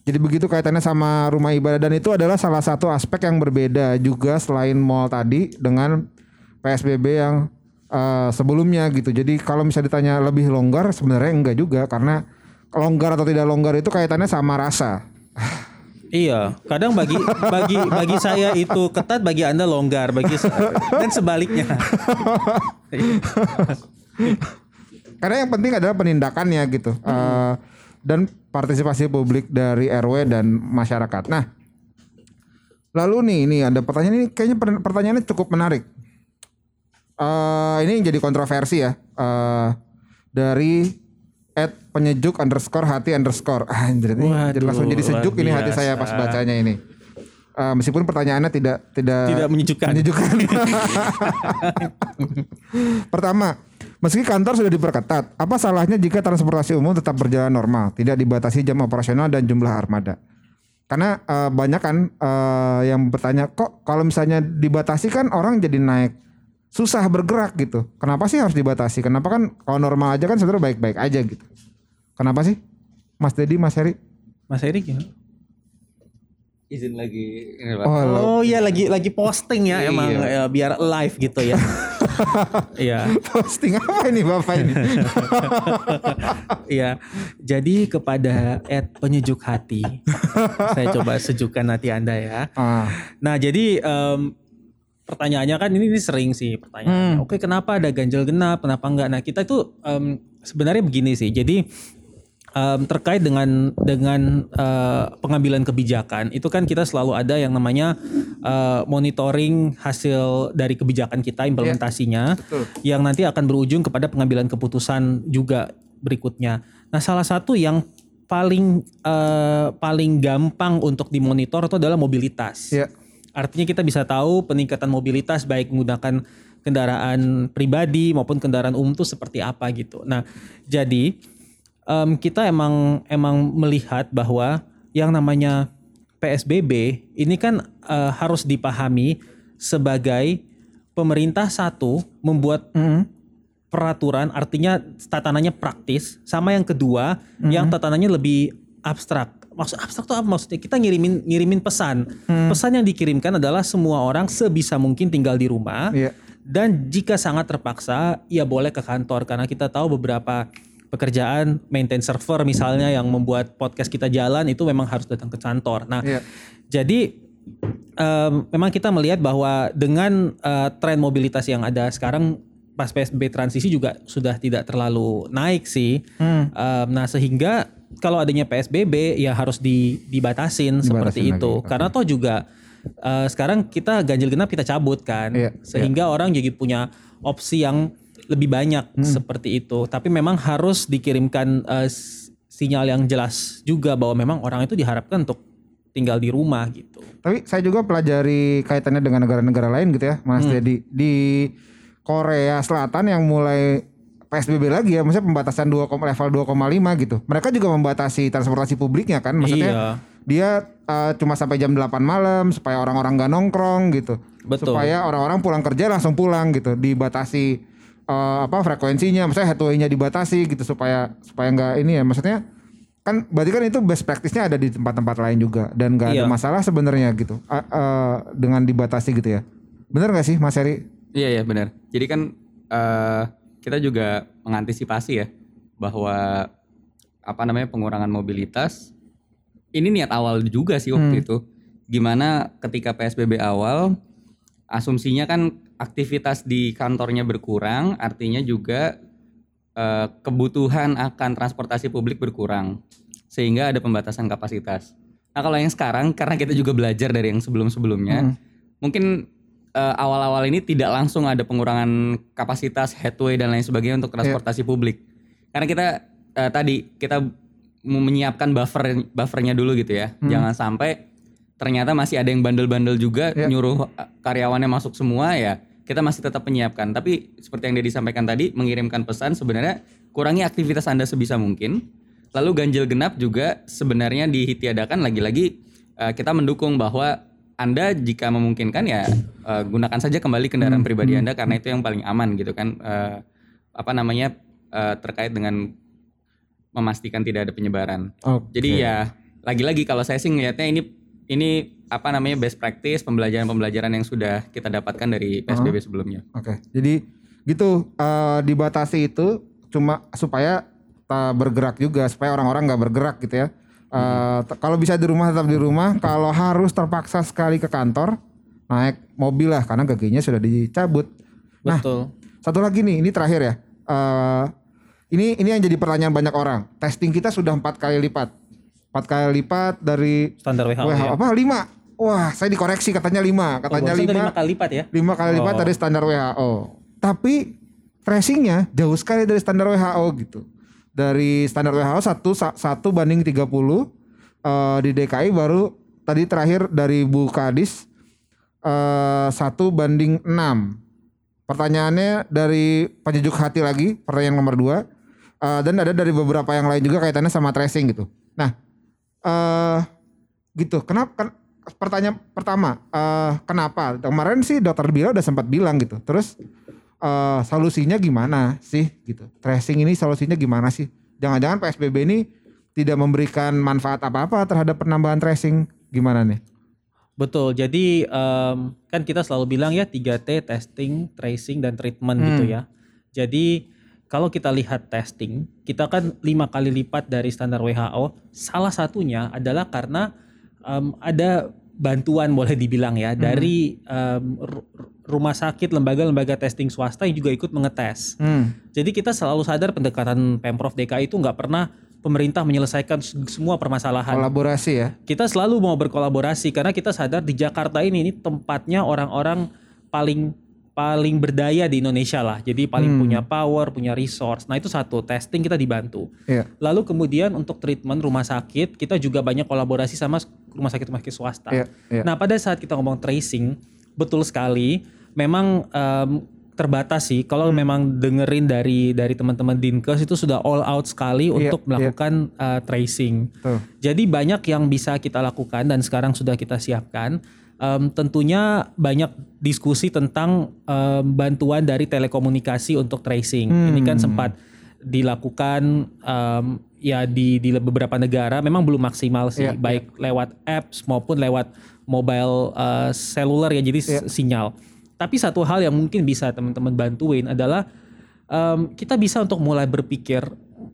jadi begitu kaitannya sama rumah ibadah dan itu adalah salah satu aspek yang berbeda juga selain mall tadi dengan PSBB yang eh, sebelumnya gitu. Jadi kalau misalnya ditanya lebih longgar sebenarnya enggak juga karena longgar atau tidak longgar itu kaitannya sama rasa. Iya, kadang bagi bagi bagi saya itu ketat, bagi anda longgar, bagi dan sebaliknya. Karena yang penting adalah penindakannya gitu. Eh, dan partisipasi publik dari RW dan masyarakat. Nah, lalu nih ini ada pertanyaan ini kayaknya per- pertanyaannya cukup menarik. Eh ini jadi kontroversi ya. Eh dari at penyejuk underscore hati underscore. Ah, ini Waduh, jadi langsung jadi sejuk ini hati saya pas bacanya ini. Eh, meskipun pertanyaannya tidak tidak Tidak menyejukkan. menyejukkan. Pertama, meski kantor sudah diperketat, apa salahnya jika transportasi umum tetap berjalan normal, tidak dibatasi jam operasional dan jumlah armada? Karena eh, banyak kan eh, yang bertanya, kok kalau misalnya dibatasi kan orang jadi naik susah bergerak gitu. Kenapa sih harus dibatasi? Kenapa kan kalau normal aja kan sebenarnya baik-baik aja gitu. Kenapa sih? Mas Dedi, Mas Heri? Mas Erik ya? Izin lagi. Oh, Oh iya lagi lagi posting ya Iya. emang ya, biar live gitu ya. Iya. posting apa ini Bapak ini? Iya. Jadi kepada Ed penyejuk hati, saya coba sejukkan hati anda ya. ah, Nah jadi em, pertanyaannya kan ini, ini sering sih pertanyaannya. Oke kenapa ada ganjil genap, kenapa enggak? Nah kita itu em, sebenarnya begini sih. Jadi em, terkait dengan dengan eh, pengambilan kebijakan itu kan kita selalu ada yang namanya eh, monitoring hasil dari kebijakan kita implementasinya yang nanti akan berujung kepada pengambilan keputusan juga berikutnya. Nah salah satu yang paling eh, paling gampang untuk dimonitor itu adalah mobilitas. ya. Artinya kita bisa tahu peningkatan mobilitas baik menggunakan kendaraan pribadi maupun kendaraan umum itu seperti apa gitu. Nah, jadi em, kita emang emang melihat bahwa yang namanya PSBB ini kan eh, harus dipahami sebagai pemerintah satu membuat peraturan artinya tatanannya praktis sama yang kedua yang tatanannya lebih abstrak. Maksud abstrak itu apa maksudnya? Kita ngirimin ngirimin pesan. Pesan yang dikirimkan adalah semua orang sebisa mungkin tinggal di rumah Iya. dan jika sangat terpaksa ya boleh ke kantor karena kita tahu beberapa pekerjaan maintain server misalnya yang membuat podcast kita jalan itu memang harus datang ke kantor. Nah, Iya. jadi em, memang kita melihat bahwa dengan eh, tren mobilitas yang ada sekarang pas PSBB transisi juga sudah tidak terlalu naik sih. Hmm. Em, nah sehingga kalau adanya PSBB ya harus di, dibatasin seperti lagi, itu. oke. Karena toh juga eh, sekarang kita ganjil genap kita cabut kan, Iya, sehingga orang jadi punya opsi yang lebih banyak Hmm. seperti itu. Tapi memang harus dikirimkan s- sinyal yang jelas juga bahwa memang orang itu diharapkan untuk tinggal di rumah gitu. Tapi saya juga pelajari kaitannya dengan negara-negara lain gitu ya, Mas Dedi. Di Korea Selatan yang mulai PSBB lagi ya, maksudnya pembatasan 2, level 2,5 gitu. Mereka juga membatasi transportasi publiknya kan, maksudnya Iya. dia eh, cuma sampai jam 8 malam supaya orang-orang gak nongkrong gitu. Betul. Supaya orang-orang pulang kerja langsung pulang gitu, dibatasi eh, apa frekuensinya, maksudnya headway-nya dibatasi gitu supaya supaya nggak ini ya, maksudnya kan berarti kan itu best practice-nya ada di tempat-tempat lain juga dan nggak ada Iya. masalah sebenarnya gitu A- eh, dengan dibatasi gitu ya. Bener gak sih Mas Heri? Iya iya benar. Jadi kan eh, kita juga mengantisipasi ya bahwa apa namanya pengurangan mobilitas ini niat awal juga sih waktu itu. Gimana ketika PSBB awal asumsinya kan aktivitas di kantornya berkurang, artinya juga eh, kebutuhan akan transportasi publik berkurang sehingga ada pembatasan kapasitas. Nah kalau yang sekarang karena kita juga belajar dari yang sebelum-sebelumnya, mungkin eh, awal-awal ini tidak langsung ada pengurangan kapasitas headway dan lain sebagainya untuk transportasi publik. Karena kita eh, tadi kita menyiapkan buffer buffernya dulu gitu ya, jangan sampai ternyata masih ada yang bandel-bandel juga Ya. nyuruh eh, karyawannya masuk semua ya kita masih tetap menyiapkan tapi seperti yang dia disampaikan tadi mengirimkan pesan sebenarnya kurangi aktivitas anda sebisa mungkin lalu ganjil genap juga sebenarnya ditiadakan lagi-lagi uh, kita mendukung bahwa anda jika memungkinkan ya uh, gunakan saja kembali kendaraan Hmm, pribadi Anda karena itu yang paling aman gitu kan uh, apa namanya uh, terkait dengan memastikan tidak ada penyebaran. Oke. Jadi ya lagi-lagi kalau saya sih ngelihatnya ini ini apa namanya best practice pembelajaran-pembelajaran yang sudah kita dapatkan dari PSBB sebelumnya. Oke, jadi gitu eh, dibatasi itu cuma supaya tak bergerak juga, supaya orang-orang nggak bergerak gitu ya. T- Kalau bisa di rumah tetap di rumah, kalau harus terpaksa sekali ke kantor naik mobil lah karena gaginya sudah dicabut. Nah, Betul. satu lagi nih, ini terakhir ya. Eh, ini ini yang jadi pertanyaan banyak orang. Testing kita sudah empat kali lipat, empat kali lipat dari Standar WHO, WHO ya. apa lima? Wah, saya dikoreksi katanya lima, katanya Oh, lima kali lipat ya. lima kali lipat Oh. dari standar WHO. Tapi tracingnya jauh sekali dari standar WHO gitu. Dari standar WHO satu sa- satu banding 30 eh, di DKI baru tadi terakhir dari Bu Kadis eh, satu banding 6. Pertanyaannya dari penyejuk hati lagi, pertanyaan nomor dua. Eh, dan ada dari beberapa yang lain juga kaitannya sama tracing gitu. Nah, eh gitu. Kenapa? Kan, pertanyaan pertama, eh kenapa? Kemarin sih dokter Bila udah sempat bilang gitu. Terus eh solusinya gimana sih gitu? Tracing ini solusinya gimana sih? Jangan-jangan PSBB ini tidak memberikan manfaat apa-apa terhadap penambahan tracing gimana nih? Betul. Jadi em, kan kita selalu bilang ya 3T testing, tracing dan treatment gitu Hmm. ya. Jadi kalau kita lihat testing, kita kan lima kali lipat dari standar WHO. Salah satunya adalah karena em, ada bantuan boleh dibilang ya dari em, ru- ru- rumah sakit, lembaga-lembaga testing swasta yang juga ikut mengetes. Hmm. Jadi kita selalu sadar pendekatan pemprov DKI itu nggak pernah pemerintah menyelesaikan semua permasalahan Kolaborasi ya. kita selalu mau berkolaborasi karena kita sadar di Jakarta ini ini tempatnya orang-orang paling paling berdaya di Indonesia lah. Jadi paling Hmm. punya power, punya resource. Nah, itu satu, testing kita dibantu. Iya. Lalu kemudian untuk treatment rumah sakit, kita juga banyak kolaborasi sama rumah sakit-rumah sakit swasta. Iya, iya. Nah, pada saat kita ngomong tracing, betul sekali memang em, terbatas sih kalau Hmm. memang dengerin dari dari teman-teman Dinkes itu sudah all out sekali Iya, untuk melakukan eh, tracing. Tuh. Jadi banyak yang bisa kita lakukan dan sekarang sudah kita siapkan. Em, tentunya banyak diskusi tentang em, bantuan dari telekomunikasi untuk tracing. Ini kan sempat dilakukan em, ya di di beberapa negara memang belum maksimal sih, Iya, baik lewat apps maupun lewat mobile eh, seluler ya jadi s- sinyal. Tapi satu hal yang mungkin bisa teman-teman bantuin adalah em, kita bisa untuk mulai berpikir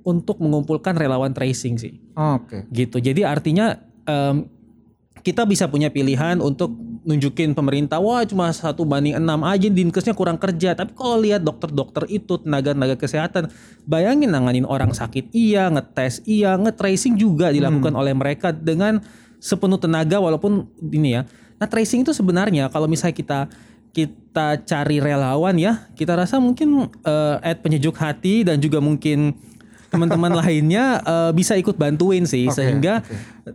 untuk mengumpulkan relawan tracing sih Oke. gitu. Jadi artinya em, kita bisa punya pilihan untuk nunjukin pemerintah, wah cuma satu banding enam aja dinkesnya kurang kerja. Tapi kalau lihat dokter-dokter itu, tenaga-tenaga kesehatan, bayangin nanganin orang sakit iya, ngetes iya, nge-tracing juga dilakukan oleh mereka dengan sepenuh tenaga walaupun ini ya. Nah tracing itu sebenarnya kalau misalnya kita kita cari relawan ya, kita rasa mungkin eh, at penyejuk hati dan juga mungkin teman-teman lainnya eh, bisa ikut bantuin sih. Oke, sehingga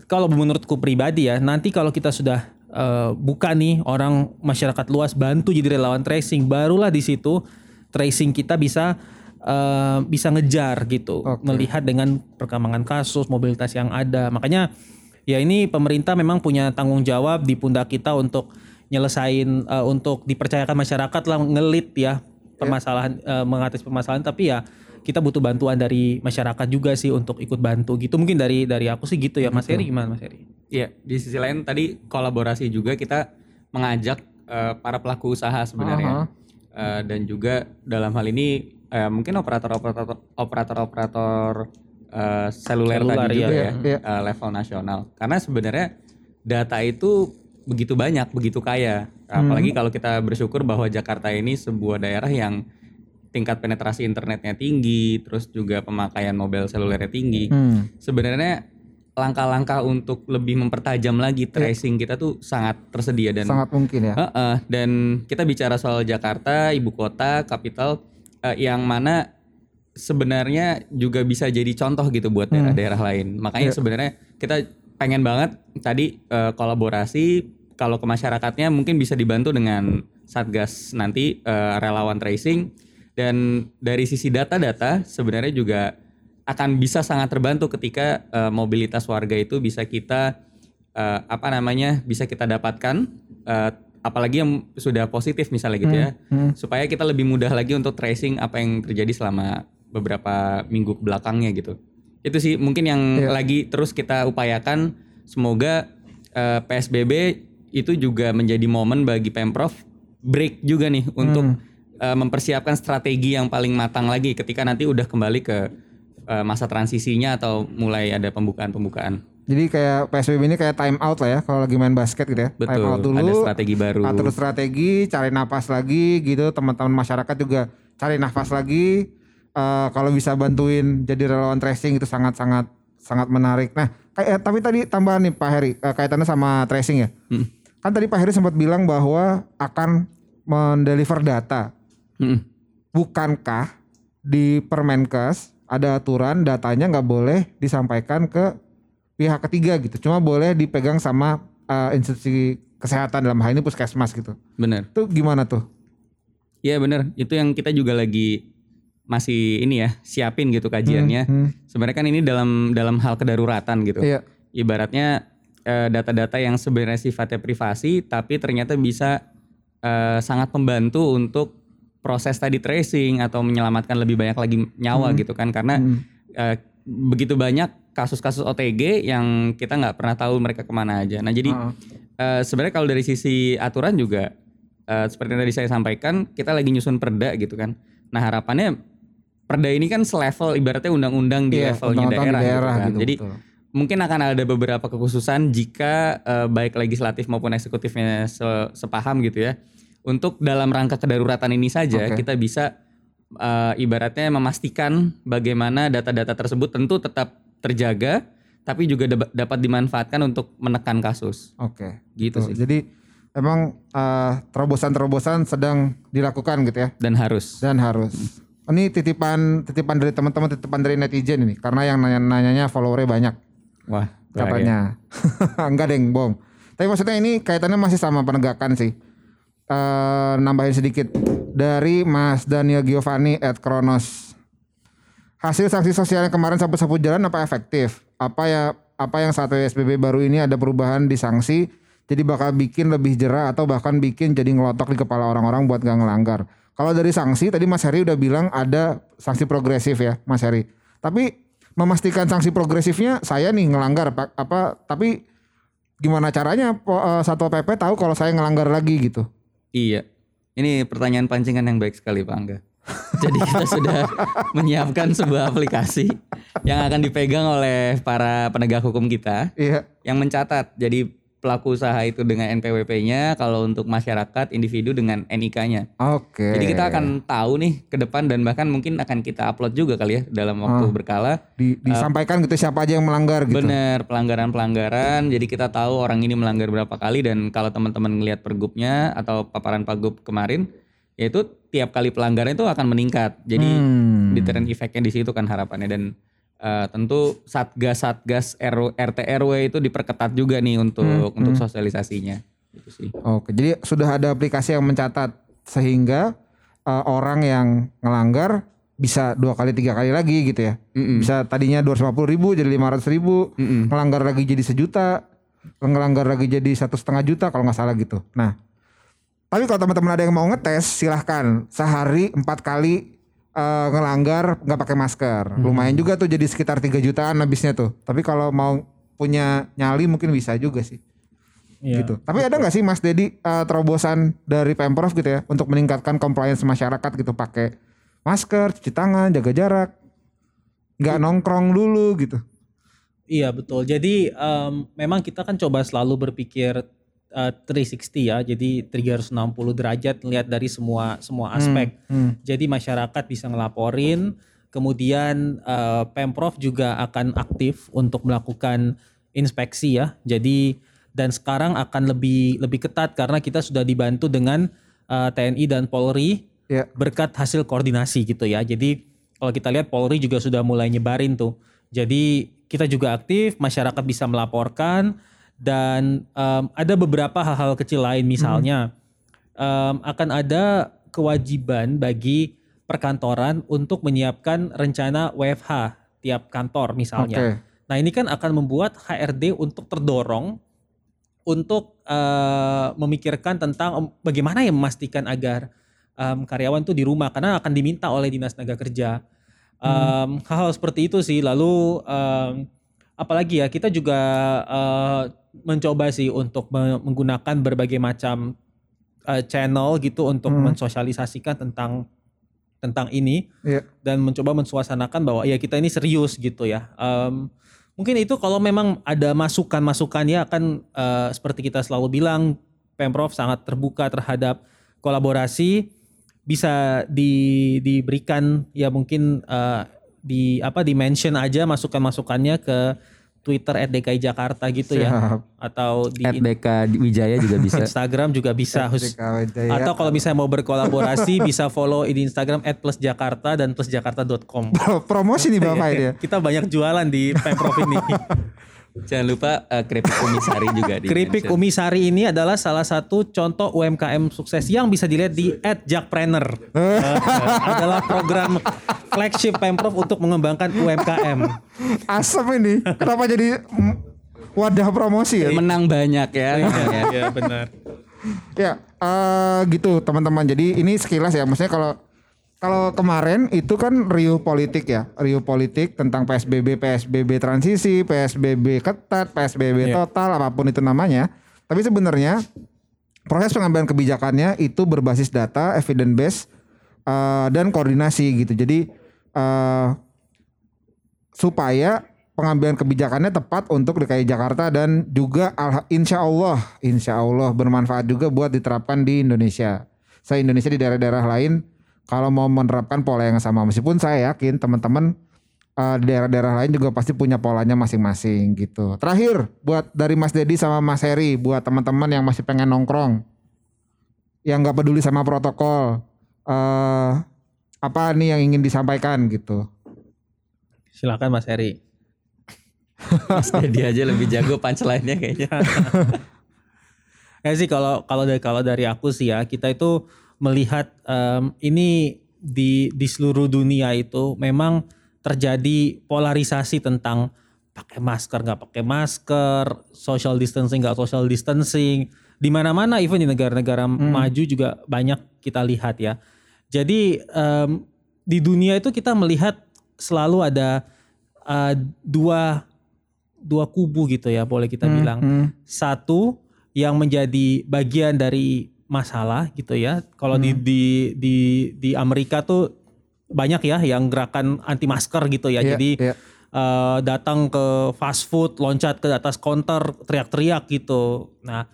kalau menurutku pribadi ya nanti kalau kita sudah eh, buka nih orang masyarakat luas bantu jadi relawan tracing barulah di situ tracing kita bisa eh, bisa ngejar gitu. Oke. melihat dengan perkembangan kasus mobilitas yang ada. Makanya ya ini pemerintah memang punya tanggung jawab di pundak kita untuk nyelesain eh, untuk dipercayakan masyarakat lah ngelit ya permasalahan eh, mengatasi permasalahan. Tapi ya kita butuh bantuan dari masyarakat juga sih untuk ikut bantu gitu mungkin dari dari aku sih gitu ya Mas Heri gimana Mas Heri? Iya, di sisi lain tadi kolaborasi juga kita mengajak eh, para pelaku usaha sebenarnya. Eh, dan juga dalam hal ini eh, mungkin operator-operator operator-operator eh, seluler Seluler, tadi juga iya, ya, iya. eh, level nasional. Karena sebenarnya data itu begitu banyak, begitu kaya. Apalagi kalau kita bersyukur bahwa Jakarta ini sebuah daerah yang tingkat penetrasi internetnya tinggi, terus juga pemakaian mobil selulernya tinggi. Hmm. sebenarnya langkah-langkah untuk lebih mempertajam lagi tracing kita tuh sangat tersedia dan Sangat mungkin ya. Heeh, dan kita bicara soal Jakarta ibu kota kapital eh, yang mana sebenarnya juga bisa jadi contoh gitu buat daerah-daerah lain. Makanya sebenarnya kita pengen banget tadi eh, kolaborasi. Kalau ke masyarakatnya mungkin bisa dibantu dengan satgas nanti eh, relawan tracing dan dari sisi data-data sebenarnya juga akan bisa sangat terbantu ketika uh, mobilitas warga itu bisa kita uh, apa namanya bisa kita dapatkan uh, apalagi yang sudah positif misalnya gitu ya Hmm. supaya kita lebih mudah lagi untuk tracing apa yang terjadi selama beberapa minggu belakangnya gitu itu sih mungkin yang Iya. lagi terus kita upayakan semoga uh, PSBB itu juga menjadi momen bagi pemprov break juga nih untuk uh, mempersiapkan strategi yang paling matang lagi ketika nanti udah kembali ke uh, masa transisinya atau mulai ada pembukaan-pembukaan Jadi kayak PSBB ini kayak time out lah ya kalau lagi main basket gitu ya. time betul out dulu. ada strategi baru atur strategi, cari nafas lagi gitu. Teman-teman masyarakat juga cari nafas lagi. Eh, kalau bisa bantuin jadi relawan tracing itu sangat-sangat sangat menarik. Nah, kayak tapi tadi tambahan nih Pak Heri eh, kaitannya sama tracing ya. Hmm. Kan tadi Pak Heri sempat bilang bahwa akan mendeliver data. Mm-mm. Bukankah di Permenkes ada aturan datanya nggak boleh disampaikan ke pihak ketiga gitu. Cuma boleh dipegang sama eh, institusi kesehatan dalam hal ini puskesmas gitu. bener Itu gimana tuh? Iya bener, itu yang kita juga lagi masih ini ya siapin gitu kajiannya. Hmm, Sebenarnya kan ini dalam dalam hal kedaruratan gitu. Iya. Ibaratnya eh, data-data yang sebenarnya sifatnya privasi, tapi ternyata bisa eh, sangat membantu untuk proses tadi tracing atau menyelamatkan lebih banyak lagi nyawa gitu kan, karena Hmm. eh, begitu banyak kasus-kasus OTG yang kita nggak pernah tahu mereka ke mana aja. Nah jadi Ah. eh, sebenarnya kalau dari sisi aturan juga eh, seperti yang tadi saya sampaikan, kita lagi nyusun perda gitu kan. Nah harapannya perda ini kan selevel ibaratnya undang-undang di Iya, levelnya undang-undang di daerah, daerah gitu kan. gitu, Jadi betul. mungkin akan ada beberapa kekhususan jika eh, baik legislatif maupun eksekutifnya se- sepaham gitu ya. Untuk dalam rangka kedaruratan ini saja Oke. kita bisa eh, ibaratnya memastikan bagaimana data-data tersebut tentu tetap terjaga tapi juga dap- dapat dimanfaatkan untuk menekan kasus. Oke. Gitu Tuh, sih. Jadi emang eh, terobosan-terobosan sedang dilakukan gitu ya Dan harus. dan harus. Ini titipan titipan dari teman-teman, titipan dari netizen ini karena yang nanya-nanyanya followernya banyak Wah, katanya. Enggak deng, bohong. Tapi maksudnya ini kaitannya masih sama penegakan sih. Eh nambahin sedikit dari Mas Daniel Giovanni at Kronos. Hasil sanksi sosial yang kemarin sapu-sapu jalan apa efektif? Apa ya apa yang saat PSBB baru ini ada perubahan di sanksi jadi bakal bikin lebih jerah atau bahkan bikin jadi ngelotok di kepala orang-orang buat gak ngelanggar. Kalau dari sanksi tadi Mas Heri udah bilang ada sanksi progresif ya Mas Heri. Tapi memastikan sanksi progresifnya saya nih ngelanggar apa tapi gimana caranya eh, Satpol PP tahu kalau saya ngelanggar lagi gitu. Iya. Ini pertanyaan pancingan yang baik sekali Pak Angga. Jadi kita sudah menyiapkan sebuah aplikasi yang akan dipegang oleh para penegak hukum kita Iya. yang mencatat. Jadi pelaku usaha itu dengan NPWP-nya, kalau untuk masyarakat individu dengan NIK-nya. Oke. Jadi kita akan tahu nih ke depan dan bahkan mungkin akan kita upload juga kali ya dalam waktu berkala. Di- disampaikan gitu siapa aja yang melanggar gitu. Bener pelanggaran-pelanggaran. Jadi kita tahu orang ini melanggar berapa kali dan kalau teman-teman ngelihat pergubnya atau paparan pagub kemarin, yaitu tiap kali pelanggaran itu akan meningkat. Jadi Hmm. deterrent effect-nya di situ kan harapannya dan eh, tentu satgas-satgas RW, RT RW itu diperketat juga nih untuk Hmm, untuk sosialisasinya. Gitu sih. Oke, jadi sudah ada aplikasi yang mencatat sehingga eh, orang yang ngelanggar bisa dua kali tiga kali lagi gitu ya. Mm-mm. Bisa tadinya 250 ribu jadi 500 ribu, Mm-mm. ngelanggar lagi jadi sejuta, ngelanggar lagi jadi satu setengah juta kalau nggak salah gitu. Nah, tapi kalau teman-teman ada yang mau ngetes silahkan sehari empat kali eh, ngelanggar nggak pakai masker. Lumayan juga tuh jadi sekitar 3 jutaan habisnya tuh. Tapi kalau mau punya nyali mungkin bisa juga sih Iya. gitu. Tapi ada nggak sih Mas Dedi eh, terobosan dari pemprov gitu ya untuk meningkatkan compliance masyarakat gitu pakai masker, cuci tangan, jaga jarak, nggak nongkrong dulu gitu. Iya betul. Jadi em, memang kita kan coba selalu berpikir eh, 360 ya. Jadi 360 derajat lihat dari semua semua aspek. Hmm. Jadi masyarakat bisa ngelaporin, kemudian eh, Pemprov juga akan aktif untuk melakukan inspeksi ya. Jadi dan sekarang akan lebih lebih ketat karena kita sudah dibantu dengan eh, TNI dan Polri Ya. berkat hasil koordinasi gitu ya. Jadi kalau kita lihat Polri juga sudah mulai nyebarin tuh. Jadi kita juga aktif, masyarakat bisa melaporkan dan em, ada beberapa hal-hal kecil lain misalnya em, akan ada kewajiban bagi perkantoran untuk menyiapkan rencana WFH tiap kantor misalnya. Oke. Nah ini kan akan membuat HRD untuk terdorong untuk eh, memikirkan tentang bagaimana ya memastikan agar em, karyawan tuh di rumah karena akan diminta oleh dinas tenaga kerja. Em, Hal-hal seperti itu sih. Lalu em, apalagi ya kita juga eh, mencoba sih untuk me- menggunakan berbagai macam eh, channel gitu untuk Hmm. mensosialisasikan tentang tentang ini Iya. dan mencoba mensuasanakan bahwa ya kita ini serius gitu ya. Em, mungkin itu kalau memang ada masukan-masukan ya kan eh, seperti kita selalu bilang pemprov sangat terbuka terhadap kolaborasi bisa di, diberikan ya mungkin eh, di apa di mention aja masukan-masukannya ke Twitter @dki Jakarta gitu ya Siap. atau di At DK Wijaya juga bisa. Instagram juga bisa. Atau kalau misalnya mau berkolaborasi bisa follow di Instagram @plusjakarta dan plusjakarta.com. promosi nih Bapak ya. Kita banyak jualan di Pemprov ini. Jangan lupa eh, keripik kumisari juga di Keripik mention. Umi Sari ini adalah salah satu contoh UMKM sukses yang bisa dilihat di @jakpreneur. Eh, adalah program flagship Pemprov untuk mengembangkan UMKM. Asap ini. Kenapa jadi wadah promosi ya? menang banyak ya. namanya. Iya benar. Ya, eh, gitu teman-teman. Jadi ini sekilas ya, maksudnya kalau kalau kemarin itu kan riuh politik ya, riuh politik tentang PSBB, PSBB transisi, PSBB ketat, PSBB Iya. total, apa pun itu namanya. Tapi sebenarnya proses pengambilan kebijakannya itu berbasis data, evidence based eh, dan koordinasi gitu. Jadi eh, supaya pengambilan kebijakannya tepat untuk DKI Jakarta dan juga insya Allah, insya Allah bermanfaat juga buat diterapkan di Indonesia. Saya Indonesia di daerah-daerah lain kalau mau menerapkan pola yang sama, meskipun saya yakin teman-teman eh, di daerah-daerah lain juga pasti punya polanya masing-masing gitu. Terakhir buat dari Mas Dedi sama Mas Heri, buat teman-teman yang masih pengen nongkrong, yang nggak peduli sama protokol, eh apa nih yang ingin disampaikan gitu? Silakan Mas Heri. Mas Dedi aja lebih jago punchline-nya kayaknya. Ya sih kalau kalau dari kalau dari aku sih ya kita itu melihat em, ini di di seluruh dunia itu memang terjadi polarisasi tentang pakai masker nggak pakai masker, social distancing nggak social distancing. Di mana-mana even di negara-negara maju juga banyak kita lihat ya. Jadi em, di dunia itu kita melihat selalu ada eh, dua dua kubu gitu ya boleh kita bilang. Satu yang menjadi bagian dari masalah gitu ya. Kalau di di di di Amerika tuh banyak ya yang gerakan anti masker gitu ya. Iya, Jadi iya. eh, datang ke fast food, loncat ke atas counter, teriak-teriak gitu. Nah,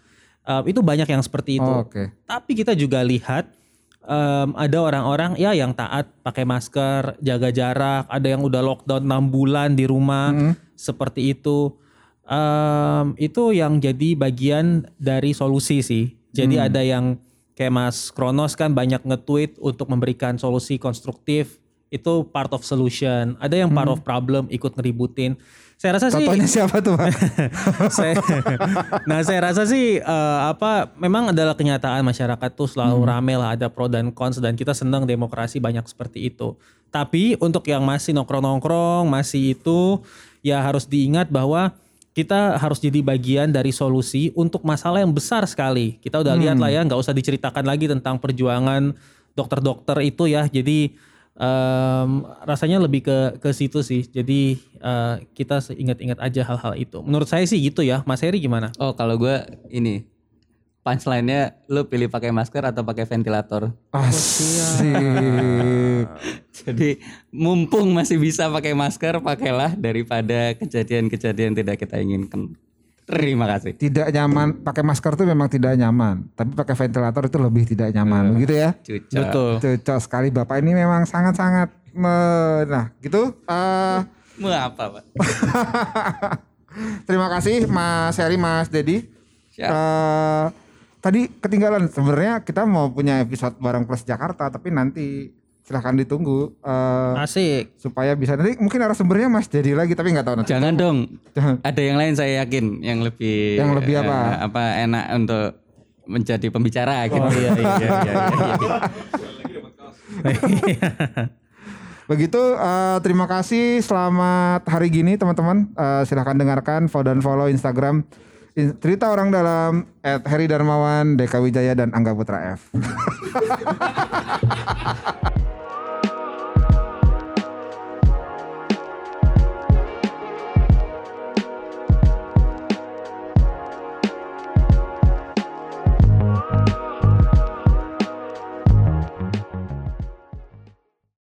eh, itu banyak yang seperti itu. Oh, Oke. Tapi kita juga lihat em, ada orang-orang ya yang taat pakai masker, jaga jarak, ada yang udah lockdown 6 bulan di rumah seperti itu. Em, itu yang jadi bagian dari solusi sih. Jadi ada yang kayak Mas Kronos kan banyak nge-tweet untuk memberikan solusi konstruktif. Itu part of solution. Ada yang part of problem ikut ngeributin. Saya rasa sih Contohnya siapa tuh Pak? saya, nah saya rasa sih eh, apa memang adalah kenyataan masyarakat tuh selalu rame lah ada pro dan cons dan kita senang demokrasi banyak seperti itu. Tapi untuk yang masih nongkrong-nongkrong masih itu ya harus diingat bahwa kita harus jadi bagian dari solusi untuk masalah yang besar sekali. Kita udah lihat lah ya nggak usah diceritakan lagi tentang perjuangan dokter-dokter itu ya. Jadi em, rasanya lebih ke ke situ sih. Jadi eh, kita ingat-ingat aja hal-hal itu. Menurut saya sih gitu ya. Mas Heri gimana? Oh kalau gue ini punchline-nya lu pilih pakai masker atau pakai ventilator. Asik. Jadi mumpung masih bisa pakai masker, pakailah daripada kejadian-kejadian tidak kita inginkan. Terima kasih. Tidak nyaman pakai masker tuh memang tidak nyaman, tapi pakai ventilator itu lebih tidak nyaman, begitu ya? Cuca. Betul. Cocok sekali Bapak ini memang sangat-sangat me- nah, gitu. Eh, Mau apa pak? terima kasih Mas Heri, Mas Dedi. Siap. Eh, tadi ketinggalan sebenarnya kita mau punya episode bareng Plus Jakarta, tapi nanti silahkan ditunggu eh, Asik. supaya bisa nanti mungkin narasumbernya Mas Dedi lagi, tapi nggak tahu nanti. Jangan dong. Jangan. Ada yang lain saya yakin yang lebih Yang lebih apa? eh, apa enak untuk menjadi pembicara gitu. Oh iya iya iya. iya, iya. Begitu eh, terima kasih selamat hari gini teman-teman. Eh, silahkan dengarkan follow dan follow Instagram In- cerita orang dalam at Heri Darmawan, Deka Wijaya dan Angga Putra F.